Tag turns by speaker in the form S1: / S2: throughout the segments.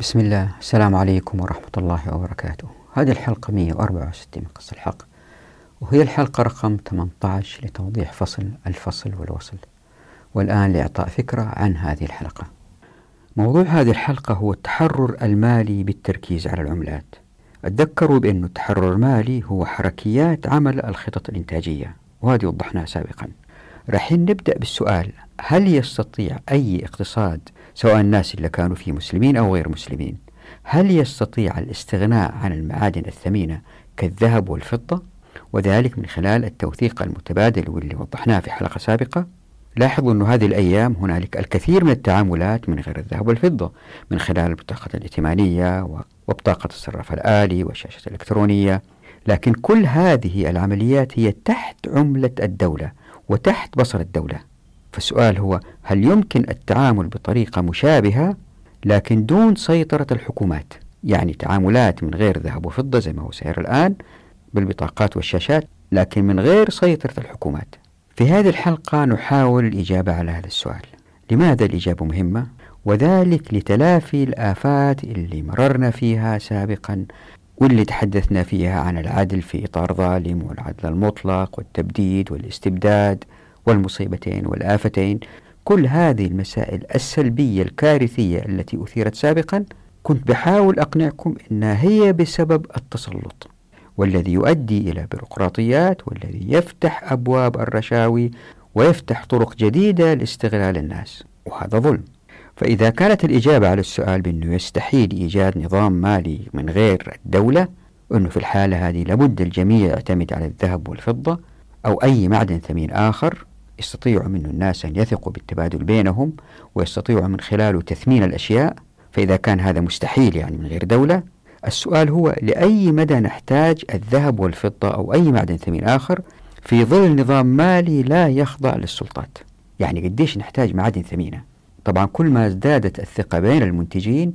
S1: بسم الله. السلام عليكم ورحمة الله وبركاته. هذه الحلقة 164 من قصة الحق وهي الحلقة رقم 18 لتوضيح فصل الفصل والوصل والآن لإعطاء فكرة عن هذه الحلقة. موضوع هذه الحلقة هو التحرر المالي بالتركيز على العملات. تذكروا بأن التحرر المالي هو حركيات عمل الخطط الإنتاجية وهذه وضحناها سابقا. راح نبدأ بالسؤال هل يستطيع أي اقتصاد سواء الناس اللي كانوا فيه مسلمين أو غير مسلمين. هل يستطيع الاستغناء عن المعادن الثمينة كالذهب والفضة وذلك من خلال التوثيق المتبادل واللي وضحناه في حلقة سابقة؟ لاحظوا أن هذه الأيام هنالك الكثير من التعاملات من غير الذهب والفضة من خلال البطاقة الائتمانية وبطاقة الصراف الآلي والشاشة الإلكترونية. لكن كل هذه العمليات هي تحت عملة الدولة وتحت بصر الدولة. فالسؤال هو هل يمكن التعامل بطريقة مشابهة لكن دون سيطرة الحكومات؟ يعني تعاملات من غير ذهب وفضة زي ما هو سير الآن بالبطاقات والشاشات لكن من غير سيطرة الحكومات. في هذه الحلقة نحاول الإجابة على هذا السؤال. لماذا الإجابة مهمة؟ وذلك لتلافي الآفات اللي مررنا فيها سابقا واللي تحدثنا فيها عن العدل في إطار ظالم والعدل المطلق والتبديد والإستبداد. والمصيبتين والآفتين كل هذه المسائل السلبية الكارثية التي أثيرت سابقا كنت بحاول أقنعكم أنها هي بسبب التسلط والذي يؤدي إلى بيروقراطيات والذي يفتح أبواب الرشاوي ويفتح طرق جديدة لاستغلال الناس وهذا ظلم. فإذا كانت الإجابة على السؤال بأنه يستحيل إيجاد نظام مالي من غير الدولة أنه في الحالة هذه لابد الجميع يعتمد على الذهب والفضة أو أي معدن ثمين آخر يستطيع منه الناس أن يثقوا بالتبادل بينهم ويستطيعوا من خلاله تثمين الأشياء فإذا كان هذا مستحيل يعني من غير دولة السؤال هو لأي مدى نحتاج الذهب والفضة أو أي معدن ثمين آخر في ظل نظام مالي لا يخضع للسلطات؟ يعني قديش نحتاج معادن ثمينة؟ طبعا كل ما ازدادت الثقة بين المنتجين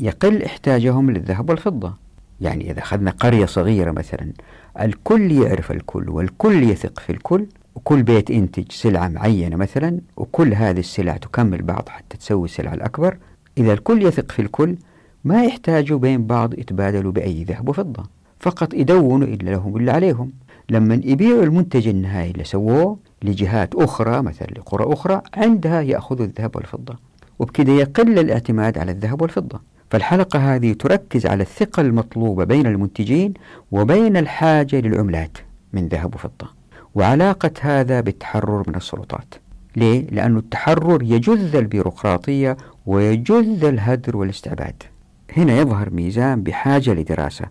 S1: يقل احتاجهم للذهب والفضة. يعني إذا أخذنا قرية صغيرة مثلا الكل يعرف الكل والكل يثق في الكل وكل بيت ينتج سلعة معينة مثلا وكل هذه السلع تكمل بعض حتى تسوي السلعة الأكبر. إذا الكل يثق في الكل ما يحتاجوا بين بعض يتبادلوا بأي ذهب وفضة. فقط يدونوا إلا لهم إلا عليهم. لما يبيعوا المنتج النهائي اللي سووه لجهات أخرى مثلا لقرى أخرى عندها يأخذوا الذهب والفضة. وبكذا يقل الاعتماد على الذهب والفضة. فالحلقة هذه تركز على الثقة المطلوبة بين المنتجين وبين الحاجة للعملات من ذهب وفضة. وعلاقة هذا بالتحرر من السلطات. ليه؟ لأن التحرر يجذ البيروقراطية ويجذ الهدر والاستعباد. هنا يظهر ميزان بحاجة لدراسة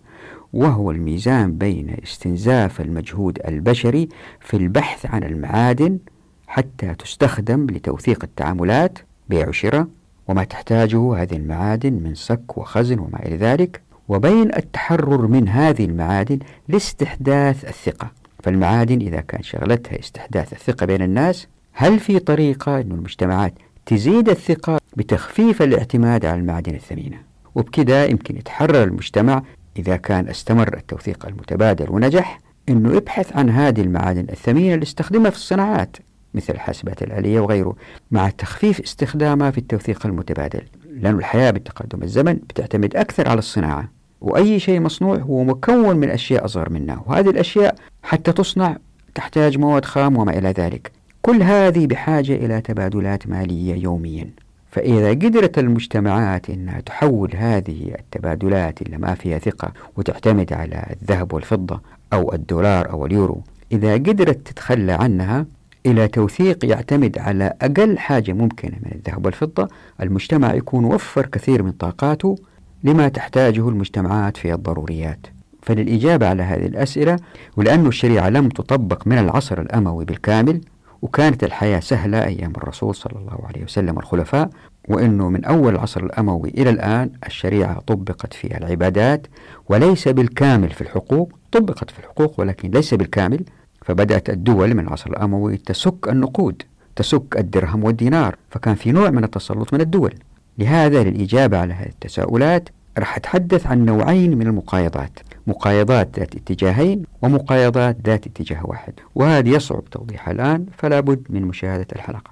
S1: وهو الميزان بين استنزاف المجهود البشري في البحث عن المعادن حتى تستخدم لتوثيق التعاملات بيع وشراء وما تحتاجه هذه المعادن من صك وخزن وما إلى ذلك وبين التحرر من هذه المعادن لاستحداث الثقة. فالمعادن إذا كان شغلتها استحداث الثقة بين الناس هل في طريقة أن المجتمعات تزيد الثقة بتخفيف الاعتماد على المعادن الثمينة؟ وبكذا يمكن يتحرر المجتمع إذا كان استمر التوثيق المتبادل ونجح أنه يبحث عن هذه المعادن الثمينة اللي استخدمها في الصناعات مثل الحاسبات الآلية وغيره مع تخفيف استخدامها في التوثيق المتبادل لأن الحياة بتقدم الزمن بتعتمد أكثر على الصناعة وأي شيء مصنوع هو مكون من أشياء أصغر منه وهذه الأشياء حتى تصنع تحتاج مواد خام وما إلى ذلك. كل هذه بحاجة إلى تبادلات مالية يوميا. فإذا قدرت المجتمعات أنها تحول هذه التبادلات اللي ما فيها ثقة وتعتمد على الذهب والفضة أو الدولار أو اليورو إذا قدرت تتخلى عنها إلى توثيق يعتمد على أقل حاجة ممكنة من الذهب والفضة المجتمع يكون وفر كثير من طاقاته لما تحتاجه المجتمعات في الضروريات. فللإجابة على هذه الأسئلة ولأن الشريعة لم تطبق من العصر الأموي بالكامل وكانت الحياة سهلة أيام الرسول صلى الله عليه وسلم والخلفاء وأنه من أول العصر الأموي إلى الآن الشريعة طبقت في العبادات وليس بالكامل في الحقوق طبقت في الحقوق ولكن ليس بالكامل فبدأت الدول من العصر الأموي تسك النقود تسك الدرهم والدينار فكان في نوع من التسلط من الدول. لهذا للإجابة على هذه التساؤلات راح أتحدث عن نوعين من المقايضات. مقايضات ذات اتجاهين ومقايضات ذات اتجاه واحد وهذه يصعب توضيحها الآن فلا بد من مشاهدة الحلقة.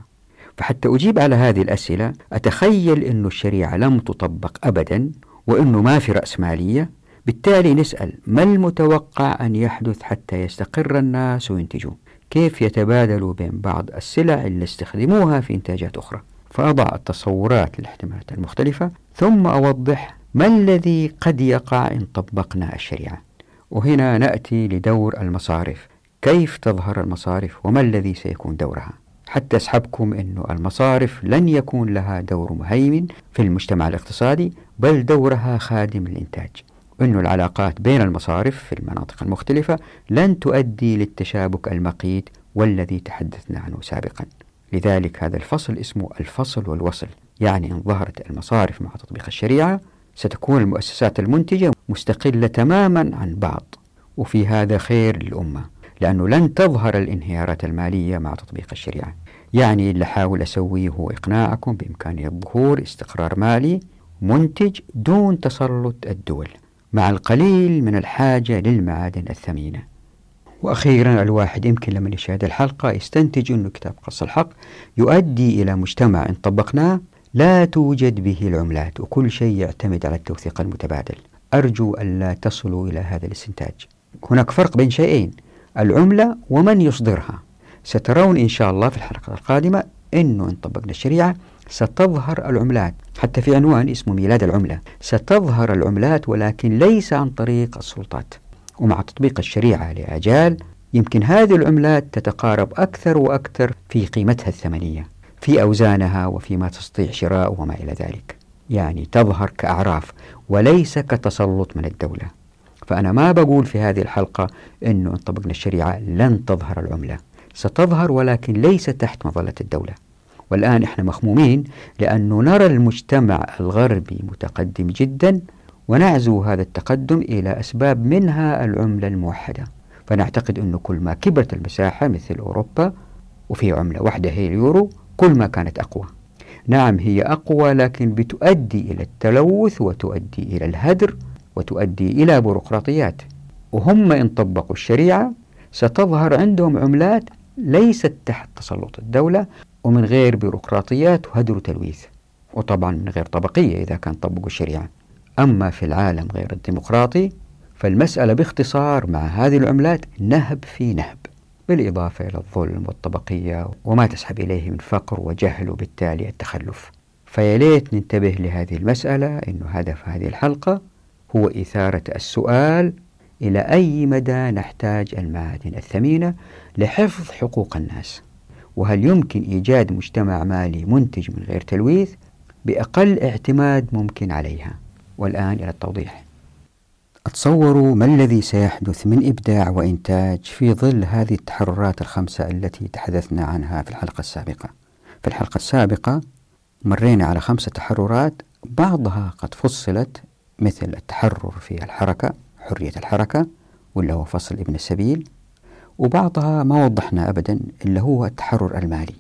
S1: فحتى أجيب على هذه الأسئلة أتخيل أن الشريعة لم تطبق أبدا وأنه ما في رأسمالية بالتالي نسأل ما المتوقع أن يحدث حتى يستقر الناس وينتجوا؟ كيف يتبادلوا بين بعض السلع اللي استخدموها في إنتاجات أخرى؟ فأضع التصورات للاحتمالات المختلفة ثم أوضح ما الذي قد يقع إن طبقنا الشريعة وهنا نأتي لدور المصارف. كيف تظهر المصارف وما الذي سيكون دورها؟ حتى أسحبكم أن المصارف لن يكون لها دور مهيمن في المجتمع الاقتصادي بل دورها خادم للإنتاج. أن العلاقات بين المصارف في المناطق المختلفة لن تؤدي للتشابك المقيت والذي تحدثنا عنه سابقا. لذلك هذا الفصل اسمه الفصل والوصل يعني إن ظهرت المصارف مع تطبيق الشريعة ستكون المؤسسات المنتجة مستقلة تماما عن بعض وفي هذا خير للأمة لأنه لن تظهر الانهيارات المالية مع تطبيق الشريعة. يعني اللي حاول أسويه هو إقناعكم بإمكانية ظهور استقرار مالي منتج دون تسلط الدول مع القليل من الحاجة للمعادن الثمينة. وأخيرا الواحد يمكن لما يشاهد الحلقة يستنتج أن كتاب قص الحق يؤدي إلى مجتمع إن طبقناه لا توجد به العملات وكل شيء يعتمد على التوثيق المتبادل. أرجو ألا تصلوا إلى هذا الاستنتاج. هناك فرق بين شيئين العملة ومن يصدرها. سترون إن شاء الله في الحلقة القادمة أنه إن طبقنا الشريعة ستظهر العملات. حتى في عنوان اسمه ميلاد العملة ستظهر العملات ولكن ليس عن طريق السلطات. ومع تطبيق الشريعة لأجال يمكن هذه العملات تتقارب أكثر وأكثر في قيمتها الثمنية. في أوزانها وفيما تستطيع شراء وما إلى ذلك. يعني تظهر كأعراف وليس كتسلط من الدولة. فأنا ما بقول في هذه الحلقة أنه إن طبقنا الشريعة لن تظهر العملة. ستظهر ولكن ليس تحت مظلة الدولة. والآن إحنا مخمومين لأنه نرى المجتمع الغربي متقدم جدا ونعزو هذا التقدم إلى أسباب منها العملة الموحدة. فنعتقد أنه كل ما كبرت المساحة مثل أوروبا وفي عملة واحدة هي اليورو كل ما كانت أقوى. نعم هي أقوى لكن بتؤدي إلى التلوث وتؤدي إلى الهدر وتؤدي إلى بيروقراطيات. وهم إن طبقوا الشريعة ستظهر عندهم عملات ليست تحت تسلط الدولة ومن غير بيروقراطيات وهدر وتلويث. وطبعا من غير طبقية إذا كان طبقوا الشريعة. أما في العالم غير الديمقراطي فالمسألة باختصار مع هذه العملات نهب في نهب. بالإضافة إلى الظلم والطبقية وما تسحب إليه من فقر وجهل وبالتالي التخلف. فيا ليت ننتبه لهذه المسألة أن هدف هذه الحلقة هو إثارة السؤال إلى أي مدى نحتاج المعادن الثمينة لحفظ حقوق الناس. وهل يمكن إيجاد مجتمع مالي منتج من غير تلويث بأقل اعتماد ممكن عليها؟ والآن إلى التوضيح. أتصور ما الذي سيحدث من إبداع وإنتاج في ظل هذه التحررات الخمسة التي تحدثنا عنها في الحلقة السابقة. في الحلقة السابقة مرينا على خمسة تحررات بعضها قد فصلت مثل التحرر في الحركة حرية الحركة واللي هو فصل ابن السبيل وبعضها ما وضحنا أبدا اللي هو التحرر المالي.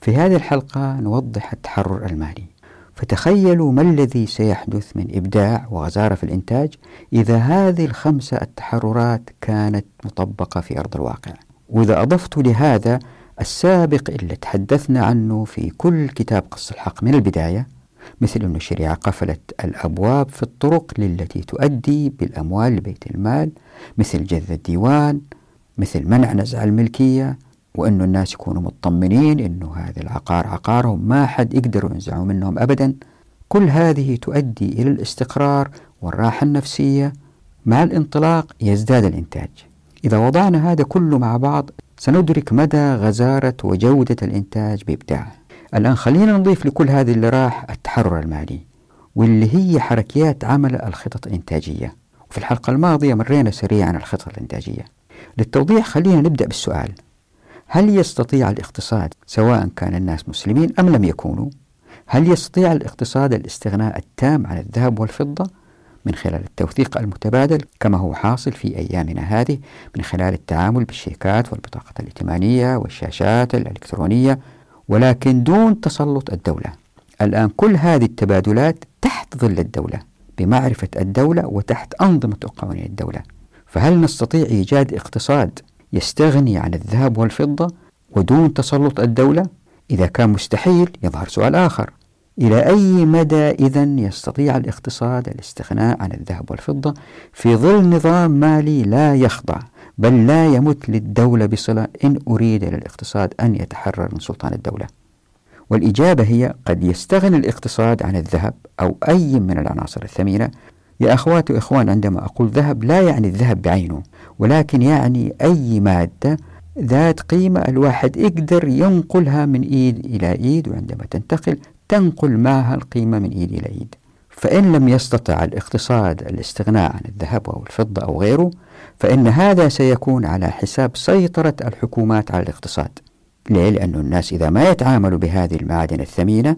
S1: في هذه الحلقة نوضح التحرر المالي. فتخيلوا ما الذي سيحدث من إبداع وغزارة في الإنتاج إذا هذه الخمسة التحررات كانت مطبقة في أرض الواقع. وإذا أضفت لهذا السابق اللي تحدثنا عنه في كل كتاب قص الحق من البداية مثل أن الشريعة قفلت الأبواب في الطرق للتي تؤدي بالأموال لبيت المال مثل جذ الديوان مثل منع نزع الملكية وأن الناس يكونوا مطمنين أنه هذا العقار عقارهم ما حد يقدروا ينزعوا منهم أبدا. كل هذه تؤدي إلى الاستقرار والراحة النفسية. مع الانطلاق يزداد الإنتاج. إذا وضعنا هذا كله مع بعض سندرك مدى غزارة وجودة الإنتاج بإبداع. الآن خلينا نضيف لكل هذه اللي راح التحرر المالي واللي هي حركيات عمل الخطط الإنتاجية. وفي الحلقة الماضية مرينا سريعا الخطط الإنتاجية. للتوضيح خلينا نبدأ بالسؤال هل يستطيع الاقتصاد سواء كان الناس مسلمين أم لم يكونوا؟ هل يستطيع الاقتصاد الاستغناء التام عن الذهب والفضة من خلال التوثيق المتبادل كما هو حاصل في أيامنا هذه من خلال التعامل بالشيكات والبطاقة الائتمانية والشاشات الإلكترونية ولكن دون تسلط الدولة. الآن كل هذه التبادلات تحت ظل الدولة بمعرفة الدولة وتحت أنظمة وقوانين الدولة. فهل نستطيع إيجاد اقتصاد يستغني عن الذهب والفضة ودون تسلط الدولة إذا كان مستحيل يظهر سؤال آخر. إلى أي مدى إذا يستطيع الاقتصاد الاستغناء عن الذهب والفضة في ظل نظام مالي لا يخضع بل لا يمت للدولة بصلة إن أريد للاقتصاد أن يتحرر من سلطان الدولة؟ والإجابة هي قد يستغني الاقتصاد عن الذهب أو أي من العناصر الثمينة. يا أخواتي وإخوان عندما أقول ذهب لا يعني الذهب بعينه. ولكن يعني أي مادة ذات قيمة الواحد يقدر ينقلها من إيد إلى إيد وعندما تنتقل تنقل معها القيمة من إيد إلى إيد. فإن لم يستطع الاقتصاد الاستغناء عن الذهب أو الفضة أو غيره فإن هذا سيكون على حساب سيطرة الحكومات على الاقتصاد. ليه؟ لأن الناس إذا ما يتعاملوا بهذه المعادن الثمينة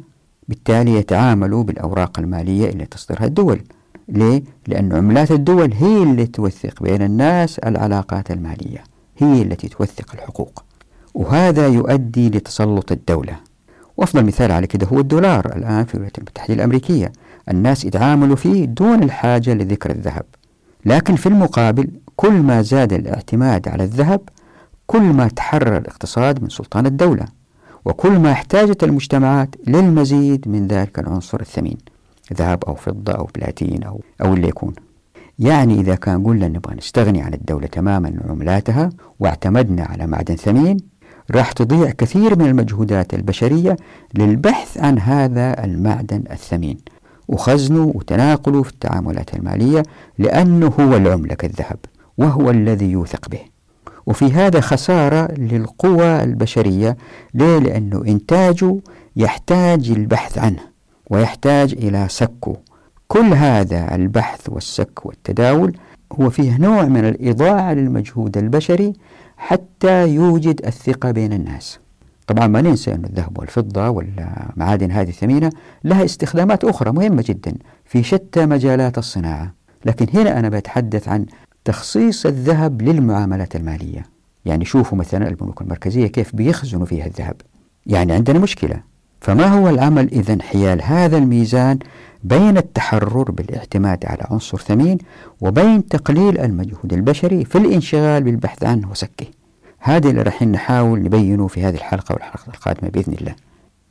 S1: بالتالي يتعاملوا بالأوراق المالية اللي تصدرها الدول. ليه؟ لأن عملات الدول هي اللي توثق بين الناس العلاقات المالية هي التي توثق الحقوق وهذا يؤدي لتسلط الدولة. وأفضل مثال على كده هو الدولار الآن في الولايات المتحدة الأمريكية. الناس يتعاملوا فيه دون الحاجة لذكر الذهب. لكن في المقابل كل ما زاد الاعتماد على الذهب كل ما تحرر الاقتصاد من سلطان الدولة وكل ما احتاجت المجتمعات للمزيد من ذلك العنصر الثمين. ذهب أو فضة أو بلاتين أو, أو اللي يكون. يعني إذا كان قلنا نبغى نستغني عن الدولة تماما من عملاتها واعتمدنا على معدن ثمين راح تضيع كثير من المجهودات البشرية للبحث عن هذا المعدن الثمين وخزنه وتناقله في التعاملات المالية لأنه هو العملة كالذهب وهو الذي يوثق به. وفي هذا خسارة للقوى البشرية ليه؟ لأنه إنتاجه يحتاج البحث عنه. ويحتاج إلى سكه كل هذا البحث والسك والتداول هو فيه نوع من الإضاعة للمجهود البشري حتى يوجد الثقة بين الناس. طبعا ما ننسى أن الذهب والفضة والمعادن هذه الثمينة لها استخدامات أخرى مهمة جدا في شتى مجالات الصناعة. لكن هنا أنا بتحدث عن تخصيص الذهب للمعاملات المالية. يعني شوفوا مثلا البنوك المركزية كيف بيخزنوا فيها الذهب. يعني عندنا مشكلة. فما هو العمل إذا حيال هذا الميزان بين التحرر بالاعتماد على عنصر ثمين وبين تقليل المجهود البشري في الانشغال بالبحث عنه وسكه؟ هذا اللي راح نحاول نبينه في هذه الحلقة والحلقة القادمة بإذن الله.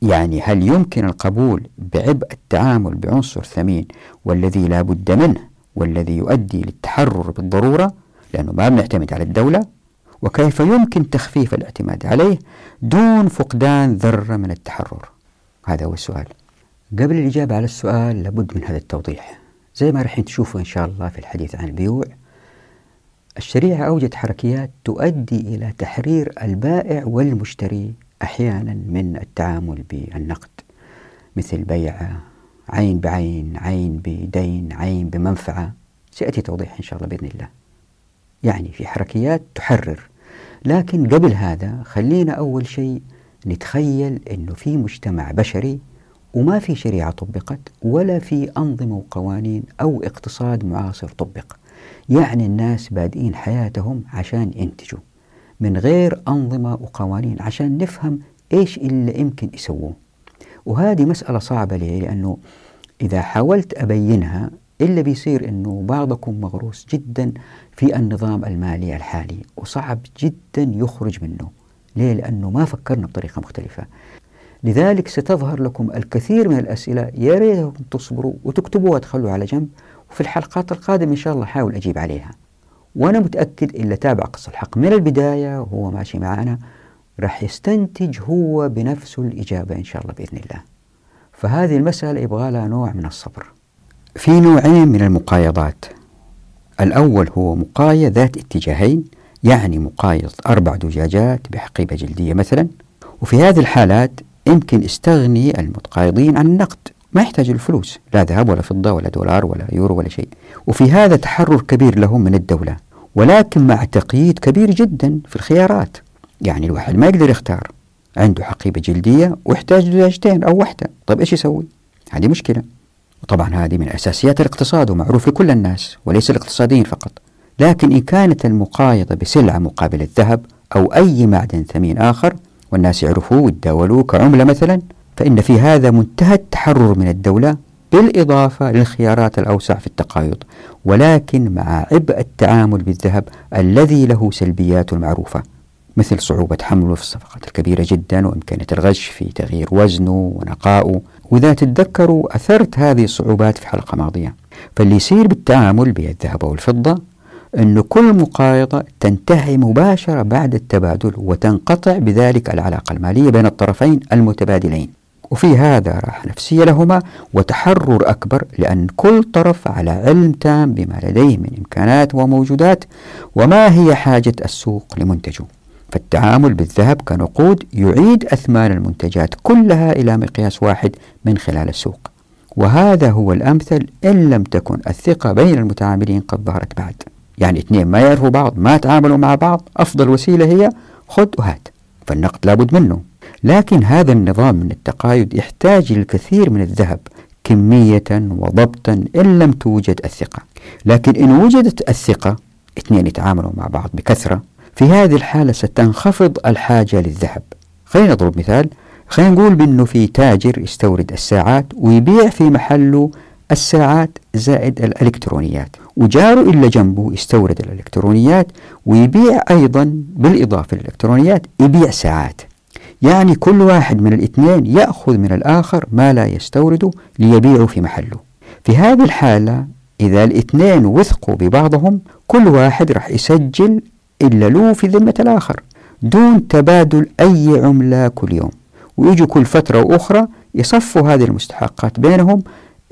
S1: يعني هل يمكن القبول بعبء التعامل بعنصر ثمين والذي لا بد منه والذي يؤدي للتحرر بالضرورة؟ لأنه ما بنعتمد على الدولة. وكيف يمكن تخفيف الاعتماد عليه دون فقدان ذرة من التحرر؟ هذا هو السؤال. قبل الإجابة على السؤال لابد من هذا التوضيح. زي ما راح تشوفوا إن شاء الله في الحديث عن البيوع الشريعة أوجد حركيات تؤدي إلى تحرير البائع والمشتري أحيانا من التعامل بالنقد. مثل بيع عين بعين عين بدين عين بمنفعة. سيأتي توضيح إن شاء الله بإذن الله. يعني في حركيات تحرر. لكن قبل هذا خلينا أول شيء نتخيل أنه في مجتمع بشري وما في شريعة طبقت ولا في أنظمة وقوانين أو اقتصاد معاصر طبق. يعني الناس بادئين حياتهم عشان ينتجوا من غير أنظمة وقوانين عشان نفهم إيش اللي يمكن يسووه. وهذه مسألة صعبة لي لأنه إذا حاولت أبينها إلا بيصير أنه بعضكم مغروس جدا في النظام المالي الحالي وصعب جدا يخرج منه. ليه؟ لأنه ما فكرنا بطريقة مختلفة. لذلك ستظهر لكم الكثير من الأسئلة يا ريتكم تصبروا وتكتبوها وتخلوا على جنب وفي الحلقات القادمة إن شاء الله حاول أجيب عليها. وأنا متأكد إلا تابع قصة الحق من البداية وهو ماشي معنا راح يستنتج هو بنفسه الإجابة إن شاء الله بإذن الله. فهذه المسألة يبغى لها نوع من الصبر. في نوعين من المقايضات. الأول هو مقايض ذات اتجاهين يعني مقايض أربع زجاجات بحقيبة جلدية مثلا. وفي هذه الحالات يمكن استغني المتقايضين عن النقد. ما يحتاج الفلوس لا ذهب ولا فضة ولا دولار ولا يورو ولا شيء. وفي هذا تحرر كبير لهم من الدولة. ولكن مع تقييد كبير جدا في الخيارات. يعني الواحد ما يقدر يختار. عنده حقيبة جلدية ويحتاج زجاجتين أو واحدة. طيب إيش يسوي؟ هذه مشكلة. وطبعا هذه من أساسيات الاقتصاد ومعروف لكل الناس وليس الاقتصاديين فقط. لكن إن كانت المقايضة بسلعة مقابل الذهب أو أي معدن ثمين آخر والناس يعرفوه ويتداولوه كعملة مثلا فإن في هذا منتهى التحرر من الدولة بالإضافة للخيارات الأوسع في التقايض ولكن مع عبء التعامل بالذهب الذي له سلبياته المعروفة مثل صعوبة حمله في الصفقات الكبيرة جدا وإمكانية الغش في تغيير وزنه ونقائه. وإذا تتذكروا أثرت هذه الصعوبات في حلقة ماضية. فاللي يصير بالتعامل بالذهب أو الفضة أن كل مقايضة تنتهي مباشرة بعد التبادل وتنقطع بذلك العلاقة المالية بين الطرفين المتبادلين. وفي هذا راحة نفسية لهما وتحرر أكبر لأن كل طرف على علم تام بما لديه من إمكانات وموجودات وما هي حاجة السوق لمنتجه. فالتعامل بالذهب كنقود يعيد أثمان المنتجات كلها إلى مقياس واحد من خلال السوق. وهذا هو الأمثل إن لم تكن الثقة بين المتعاملين قد ظهرت بعد. يعني اثنين ما يعرفوا بعض ما تعاملوا مع بعض أفضل وسيلة هي خذ وهات فالنقد لابد منه. لكن هذا النظام من التقايد يحتاج الكثير من الذهب كمية وضبطا إن لم توجد الثقة. لكن إن وجدت الثقة اثنين يتعاملوا مع بعض بكثرة. في هذه الحالة ستنخفض الحاجة للذهب. خلينا نضرب مثال. خلينا نقول بأنه في تاجر يستورد الساعات ويبيع في محله الساعات زائد الإلكترونيات. وجاره إلا جنبه. يستورد الإلكترونيات ويبيع أيضا بالإضافة للإلكترونيات يبيع ساعات. يعني كل واحد من الاثنين يأخذ من الآخر ما لا يستورده ليبيعه في محله. في هذه الحالة إذا الاثنين وثقوا ببعضهم كل واحد راح يسجل إلا له في ذمة الآخر دون تبادل أي عملة كل يوم. ويجوا كل فترة وأخرى يصفوا هذه المستحقات بينهم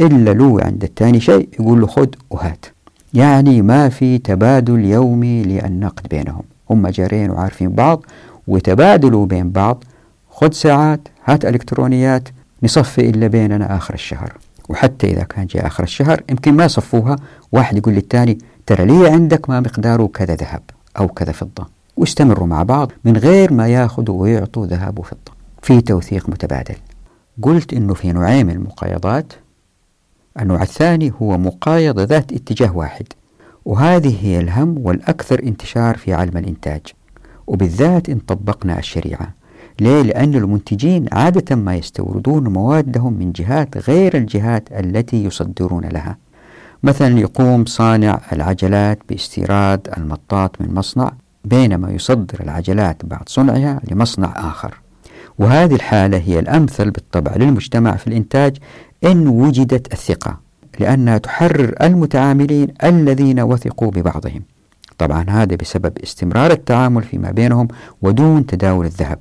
S1: إلا له عند الثاني شيء يقول له خذ وهات. يعني ما في تبادل يومي للنقد بينهم. هم جارين وعارفين بعض وتبادلوا بين بعض خذ ساعات هات إلكترونيات نصفي إلا بيننا آخر الشهر. وحتى إذا كان جاء آخر الشهر يمكن ما صفوها. واحد يقول للثاني ترى لي عندك ما مقداره كذا ذهب أو كذا فضة. واستمروا مع بعض من غير ما ياخذوا ويعطوا ذهب وفضة. في توثيق متبادل. قلت إنه في نوعين من المقايضات النوع الثاني هو مقايضة ذات اتجاه واحد وهذه هي الهم والأكثر انتشار في علم الإنتاج. وبالذات إن طبقنا الشريعة. ليه؟ لأن المنتجين عادة ما يستوردون موادهم من جهات غير الجهات التي يصدرون لها. مثلا يقوم صانع العجلات باستيراد المطاط من مصنع بينما يصدر العجلات بعد صنعها لمصنع آخر. وهذه الحالة هي الأمثل بالطبع للمجتمع في الإنتاج إن وجدت الثقة لأنها تحرر المتعاملين الذين وثقوا ببعضهم. طبعا هذا بسبب استمرار التعامل فيما بينهم ودون تداول الذهب.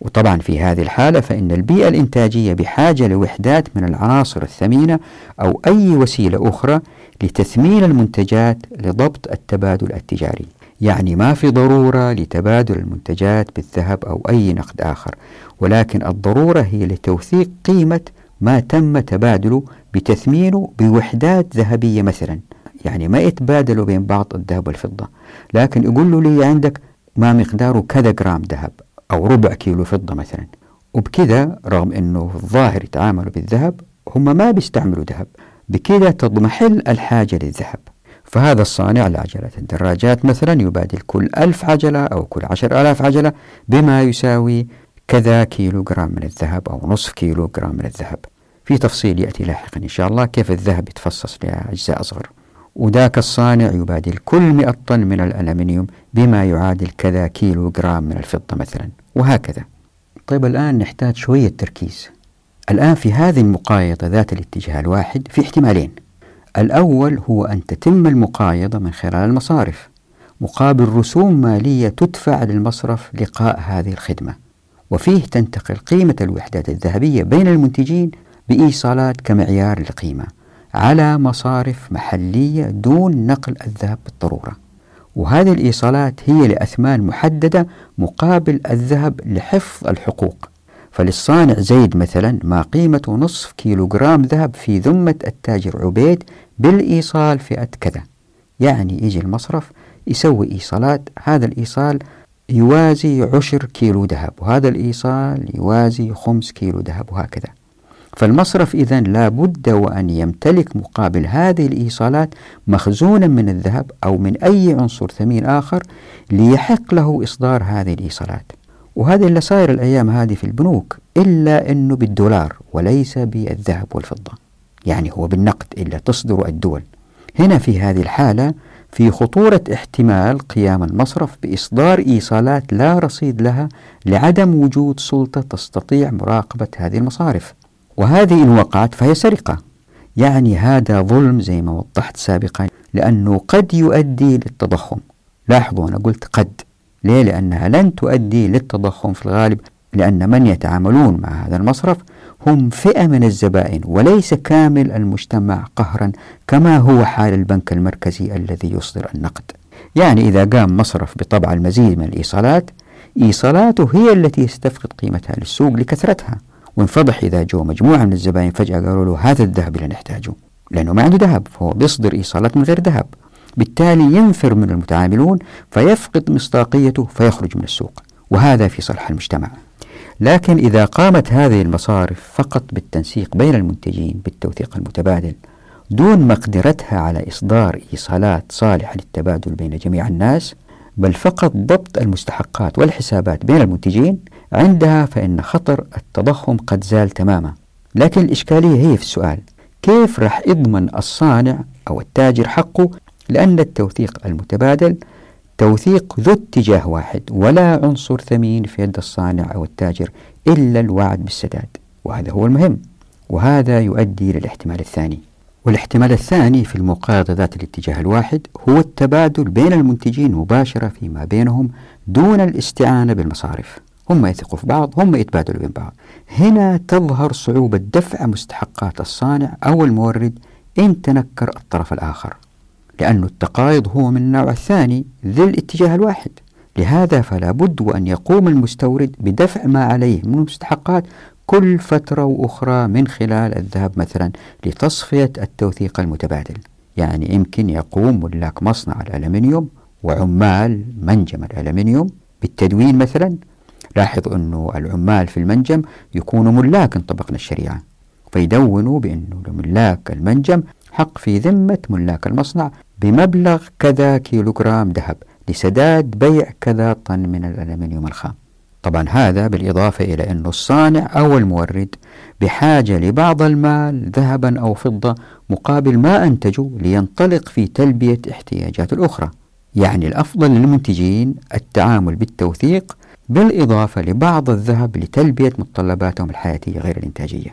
S1: وطبعا في هذه الحالة فإن البيئة الإنتاجية بحاجة لوحدات من العناصر الثمينة أو أي وسيلة أخرى لتثمين المنتجات لضبط التبادل التجاري. يعني ما في ضرورة لتبادل المنتجات بالذهب أو أي نقد آخر ولكن الضرورة هي لتوثيق قيمة ما تم تبادله بتثمينه بوحدات ذهبية مثلا. يعني ما يتبادلوا بين بعض الذهب والفضة. لكن يقول له لي عندك ما مقداره كذا جرام ذهب أو ربع كيلو فضة مثلا. وبكذا رغم أنه الظاهر يتعاملوا بالذهب هم ما بيستعملوا ذهب. بكذا تضمحل الحاجة للذهب. فهذا الصانع لعجلات الدراجات مثلا يبادل كل ألف عجلة أو كل عشر آلاف عجلة بما يساوي كذا كيلو جرام من الذهب أو نصف كيلو جرام من الذهب. في تفصيل يأتي لاحقا إن شاء الله كيف الذهب يتفصص لأجزاء أصغر. وذاك الصانع يبادل كل 100 طن من الألمنيوم بما يعادل كذا كيلو جرام من الفضة مثلا. وهكذا. طيب الآن نحتاج شوية تركيز. الآن في هذه المقايضة ذات الاتجاه الواحد في احتمالين. الأول هو أن تتم المقايضة من خلال المصارف. مقابل رسوم مالية تدفع للمصرف لقاء هذه الخدمة. وفيه تنتقل قيمة الوحدات الذهبية بين المنتجين بإيصالات كمعيار للقيمة على مصارف محلية دون نقل الذهب بالضرورة. وهذه الإيصالات هي لأثمان محددة مقابل الذهب لحفظ الحقوق. فللصانع زيد مثلا ما قيمته نصف كيلوغرام ذهب في ذمة التاجر عبيد بالإيصال فئة كذا. يعني يجي المصرف يسوي إيصالات هذا الإيصال يوازي عشر كيلو ذهب وهذا الإيصال يوازي خمس كيلو ذهب وهكذا. فالمصرف إذا لا بد وأن يمتلك مقابل هذه الإيصالات مخزونا من الذهب أو من أي عنصر ثمين آخر ليحق له إصدار هذه الإيصالات. وهذا اللي صاير الأيام هذه في البنوك إلا أنه بالدولار وليس بالذهب والفضة. يعني هو بالنقد إلا تصدر الدول. هنا في هذه الحالة في خطورة احتمال قيام المصرف بإصدار إيصالات لا رصيد لها لعدم وجود سلطة تستطيع مراقبة هذه المصارف. وهذه إن وقعت فهي سرقة. يعني هذا ظلم زي ما وضحت سابقا لأنه قد يؤدي للتضخم. لاحظوا أنا قلت قد. ليه؟ لأنها لن تؤدي للتضخم في الغالب لأن من يتعاملون مع هذا المصرف هم فئة من الزبائن وليس كامل المجتمع قهرا كما هو حال البنك المركزي الذي يصدر النقد. يعني إذا قام مصرف بطبع المزيد من الإيصالات إيصالاته هي التي يستفقد قيمتها للسوق لكثرتها. وانفضح إذا جو مجموعة من الزبائن فجأة قالوا له هذا الذهب اللي نحتاجه لأنه ما عنده ذهب فهو بيصدر إيصالات من غير ذهب. بالتالي ينفر من المتعاملون فيفقد مصداقيته فيخرج من السوق. وهذا في صالح المجتمع. لكن إذا قامت هذه المصارف فقط بالتنسيق بين المنتجين بالتوثيق المتبادل دون مقدرتها على إصدار إيصالات صالحة للتبادل بين جميع الناس بل فقط ضبط المستحقات والحسابات بين المنتجين عندها فإن خطر التضخم قد زال تماما. لكن الإشكالية هي في السؤال كيف راح يضمن الصانع أو التاجر حقه لأن التوثيق المتبادل توثيق ذو اتجاه واحد ولا عنصر ثمين في يد الصانع أو التاجر إلا الوعد بالسداد وهذا هو المهم وهذا يؤدي للاحتمال الثاني. والاحتمال الثاني في المقايضة ذات الاتجاه الواحد هو التبادل بين المنتجين مباشرة فيما بينهم دون الاستعانة بالمصارف. هم يثقوا في بعض هم يتبادلوا بين بعض. هنا تظهر صعوبة دفع مستحقات الصانع أو المورد إن تنكر الطرف الآخر. لأن التقايض هو من النوع الثاني ذي الاتجاه الواحد. لهذا فلا بد وأن يقوم المستورد بدفع ما عليه من المستحقات كل فترة وأخرى من خلال الذهب مثلا لتصفية التوثيق المتبادل. يعني يمكن يقوم ملاك مصنع الألمنيوم وعمال منجم الألمنيوم بالتدوين مثلا. لاحظ أنه العمال في المنجم يكونوا ملاك طبقنا الشريعة. فيدونوا بأنه لملاك المنجم حق في ذمة ملاك المصنع بمبلغ كذا كيلوغرام ذهب لسداد بيع كذا طن من الألمنيوم الخام. طبعا هذا بالإضافة إلى أن الصانع أو المورد بحاجة لبعض المال ذهبا أو فضة مقابل ما أنتجوا لينطلق في تلبية احتياجات الأخرى. يعني الأفضل للمنتجين التعامل بالتوثيق بالإضافة لبعض الذهب لتلبية متطلباتهم الحياتية غير الإنتاجية.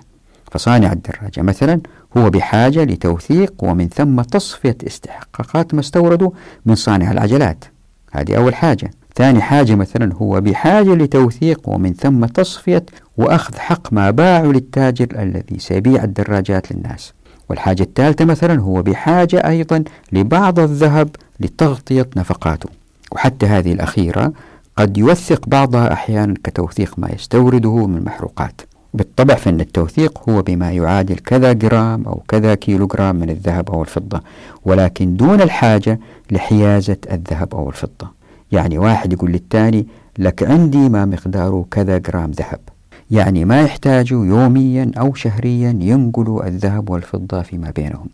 S1: فصانع الدراجة مثلا هو بحاجة لتوثيق ومن ثم تصفية استحقاقات ما استورده من صانع العجلات. هذه أول حاجة. ثاني حاجة مثلا هو بحاجة لتوثيق ومن ثم تصفية وأخذ حق ما باعوا للتاجر الذي سيبيع الدراجات للناس. والحاجة الثالثة مثلا هو بحاجة أيضا لبعض الذهب لتغطية نفقاته. وحتى هذه الأخيرة قد يوثق بعضها أحيانا كتوثيق ما يستورده من محروقات. بالطبع فإن التوثيق هو بما يعادل كذا جرام أو كذا كيلوغرام من الذهب أو الفضة ولكن دون الحاجة لحيازة الذهب أو الفضة. يعني واحد يقول للثاني لك عندي ما مقداره كذا جرام ذهب. يعني ما يحتاجوا يوميا أو شهريا ينقلوا الذهب والفضة فيما بينهم.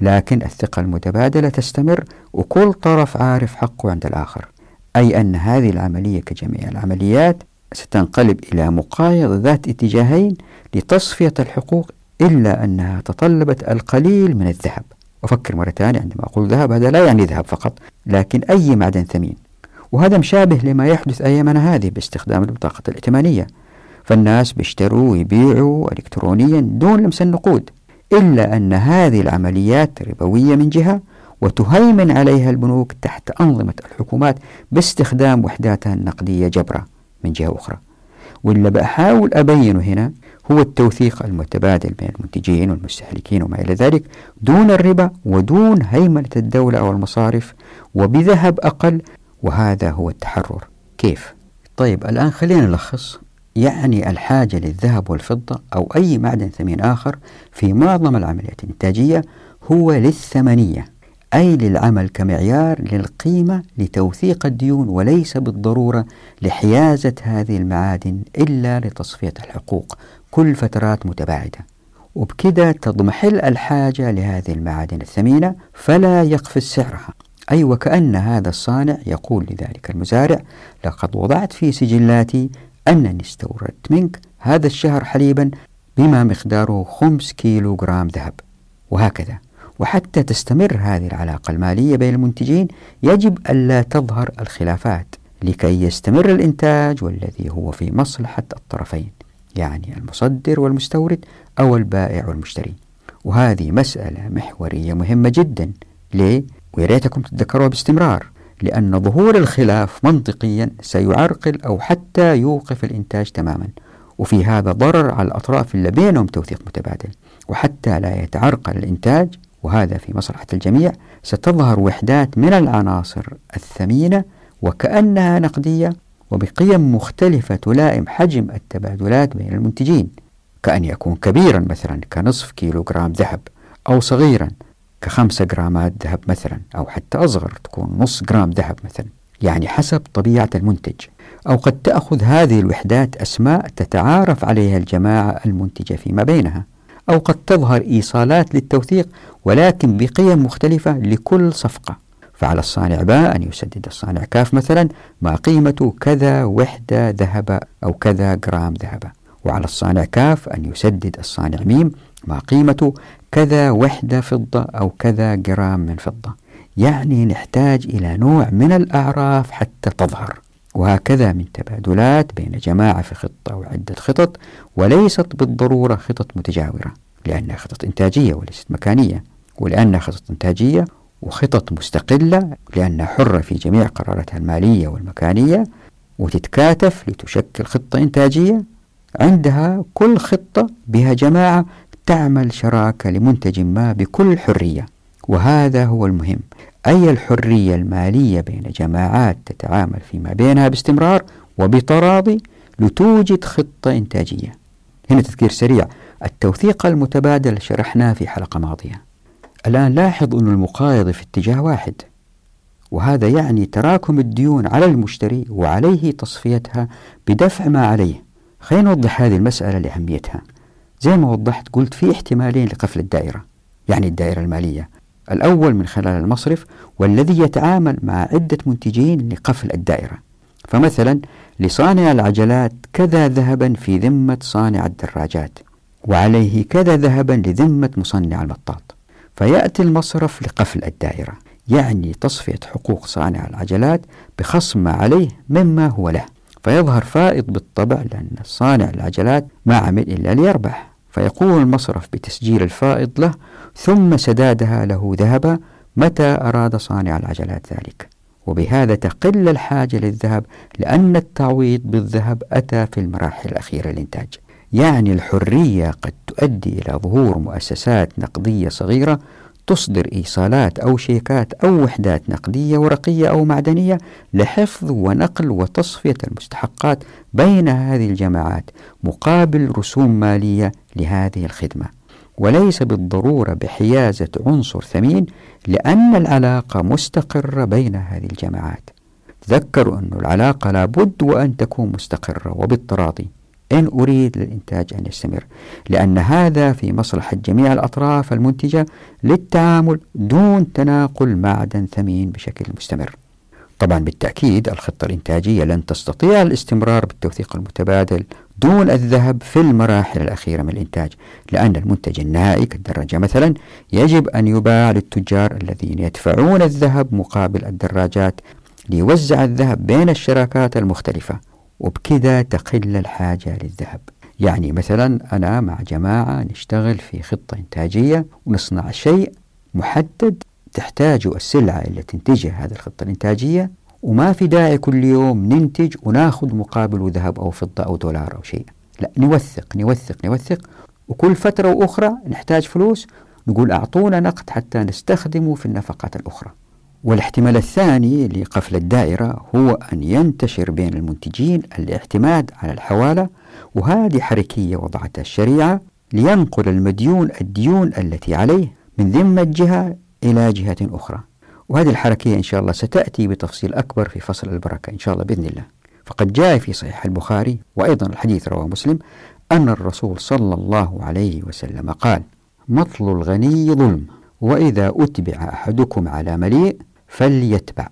S1: لكن الثقة المتبادلة تستمر وكل طرف عارف حقه عند الآخر. أي أن هذه العملية كجميع العمليات ستنقلب إلى مقايضة ذات اتجاهين لتصفية الحقوق إلا أنها تطلبت القليل من الذهب. أفكر مرة ثانية عندما أقول ذهب هذا لا يعني ذهب فقط لكن أي معدن ثمين. وهذا مشابه لما يحدث أيامنا هذه باستخدام البطاقة الائتمانية. فالناس بيشتروا ويبيعوا إلكترونيا دون لمس النقود إلا أن هذه العمليات ربوية من جهة وتهيمن عليها البنوك تحت أنظمة الحكومات باستخدام وحداتها النقدية جبرة من جهة أخرى. واللي بحاول أبينه هنا هو التوثيق المتبادل بين المنتجين والمستهلكين وما إلى ذلك دون الربا ودون هيمنة الدولة أو المصارف وبذهب أقل وهذا هو التحرر. كيف؟ طيب الآن خلينا نلخص. يعني الحاجة للذهب والفضة أو أي معدن ثمين آخر في معظم العمليات الإنتاجية هو للثمنية. أي للعمل كمعيار للقيمة لتوثيق الديون وليس بالضرورة لحيازة هذه المعادن إلا لتصفية الحقوق. كل فترات متباعدة. وبكذا تضمحل الحاجة لهذه المعادن الثمينة فلا يقفز سعرها. أي وكأن هذا الصانع يقول لذلك المزارع لقد وضعت في سجلاتي أنني استوردت منك هذا الشهر حليبا بما مقداره خمس كيلو جرام ذهب. وهكذا. وحتى تستمر هذه العلاقة المالية بين المنتجين يجب ألا تظهر الخلافات لكي يستمر الإنتاج والذي هو في مصلحة الطرفين يعني المصدر والمستورد أو البائع والمشتري. وهذه مسألة محورية مهمة جدا. ليه؟ ويريتكم تتذكروها باستمرار لأن ظهور الخلاف منطقيا سيعرقل أو حتى يوقف الإنتاج تماما. وفي هذا ضرر على الأطراف اللي بينهم توثيق متبادل. وحتى لا يتعرقل الإنتاج وهذا في مصلحة الجميع ستظهر وحدات من العناصر الثمينة وكأنها نقدية وبقيم مختلفة تلائم حجم التبادلات بين المنتجين كأن يكون كبيرا مثلا كنصف كيلو جرام ذهب أو صغيرا كخمسة جرامات ذهب مثلا أو حتى أصغر تكون نص جرام ذهب مثلا يعني حسب طبيعة المنتج. أو قد تأخذ هذه الوحدات أسماء تتعارف عليها الجماعة المنتجة فيما بينها. أو قد تظهر إيصالات للتوثيق ولكن بقيم مختلفة لكل صفقة. فعلى الصانع باء أن يسدد الصانع كاف مثلا ما قيمة كذا وحدة ذهب أو كذا جرام ذهب. وعلى الصانع كاف أن يسدد الصانع ميم ما قيمة كذا وحدة فضة أو كذا جرام من فضة. يعني نحتاج إلى نوع من الأعراف حتى تظهر. وهكذا من تبادلات بين جماعة في خطة وعدة خطط وليست بالضرورة خطط متجاورة لأنها خطط إنتاجية وليست مكانية ولأنها خطط إنتاجية وخطط مستقلة لأنها حرة في جميع قراراتها المالية والمكانية وتتكاتف لتشكل خطة إنتاجية. عندها كل خطة بها جماعة تعمل شراكة لمنتج ما بكل حرية وهذا هو المهم. أي الحرية المالية بين جماعات تتعامل فيما بينها باستمرار وبتراضي لتوجد خطة إنتاجية. هنا تذكير سريع التوثيق المتبادل شرحناه في حلقة ماضية. الآن لاحظ أن المقايضة في اتجاه واحد وهذا يعني تراكم الديون على المشتري وعليه تصفيتها بدفع ما عليه. خلينا نوضح هذه المسألة لأهميتها. زي ما وضحت قلت في احتمالين لقفل الدائرة يعني الدائرة المالية. الأول من خلال المصرف والذي يتعامل مع عدة منتجين لقفل الدائرة. فمثلا لصانع العجلات كذا ذهبا في ذمة صانع الدراجات وعليه كذا ذهبا لذمة مصنع المطاط. فيأتي المصرف لقفل الدائرة يعني تصفية حقوق صانع العجلات بخصم ما عليه مما هو له. فيظهر فائض بالطبع لأن صانع العجلات ما عمل إلا ليربح. فيقوم المصرف بتسجيل الفائض له ثم سدادها له ذهبا متى أراد صانع العجلات ذلك. وبهذا تقل الحاجة للذهب لأن التعويض بالذهب أتى في المراحل الأخيرة للإنتاج. يعني الحرية قد تؤدي إلى ظهور مؤسسات نقدية صغيرة تصدر إيصالات أو شيكات أو وحدات نقدية ورقية أو معدنية لحفظ ونقل وتصفية المستحقات بين هذه الجماعات مقابل رسوم مالية لهذه الخدمة. وليس بالضرورة بحيازة عنصر ثمين لأن العلاقة مستقرة بين هذه الجماعات. تذكروا أن العلاقة لابد وأن تكون مستقرة وبالتراضي. إن أريد للإنتاج أن يستمر لأن هذا في مصلحة جميع الأطراف المنتجة للتعامل دون تناقل معدن ثمين بشكل مستمر. طبعا بالتأكيد الخطة الإنتاجية لن تستطيع الاستمرار بالتوثيق المتبادل دون الذهب في المراحل الأخيرة من الإنتاج لأن المنتج النهائي كالدراجة مثلا يجب أن يباع للتجار الذين يدفعون الذهب مقابل الدراجات ليوزع الذهب بين الشراكات المختلفة. وبكذا تقل الحاجة للذهب. يعني مثلا أنا مع جماعة نشتغل في خطة إنتاجية ونصنع شيء محدد تحتاجه السلعة اللي تنتجها هذه الخطة الإنتاجية وما في داعي كل يوم ننتج وناخذ مقابله ذهب أو فضة أو دولار أو شيء. لا نوثق نوثق نوثق. وكل فترة وأخرى نحتاج فلوس نقول أعطونا نقد حتى نستخدمه في النفقات الأخرى. والاحتمال الثاني لقفل الدائرة هو أن ينتشر بين المنتجين الاعتماد على الحوالة وهذه حركية وضعتها الشريعة لينقل المديون الديون التي عليه من ذمة جهة إلى جهة أخرى. وهذه الحركية إن شاء الله ستأتي بتفصيل أكبر في فصل البركة إن شاء الله بإذن الله. فقد جاء في صحيح البخاري وأيضا الحديث رواه مسلم أن الرسول صلى الله عليه وسلم قال مطل الغني ظلم وإذا أتبع أحدكم على مليء فليتبع.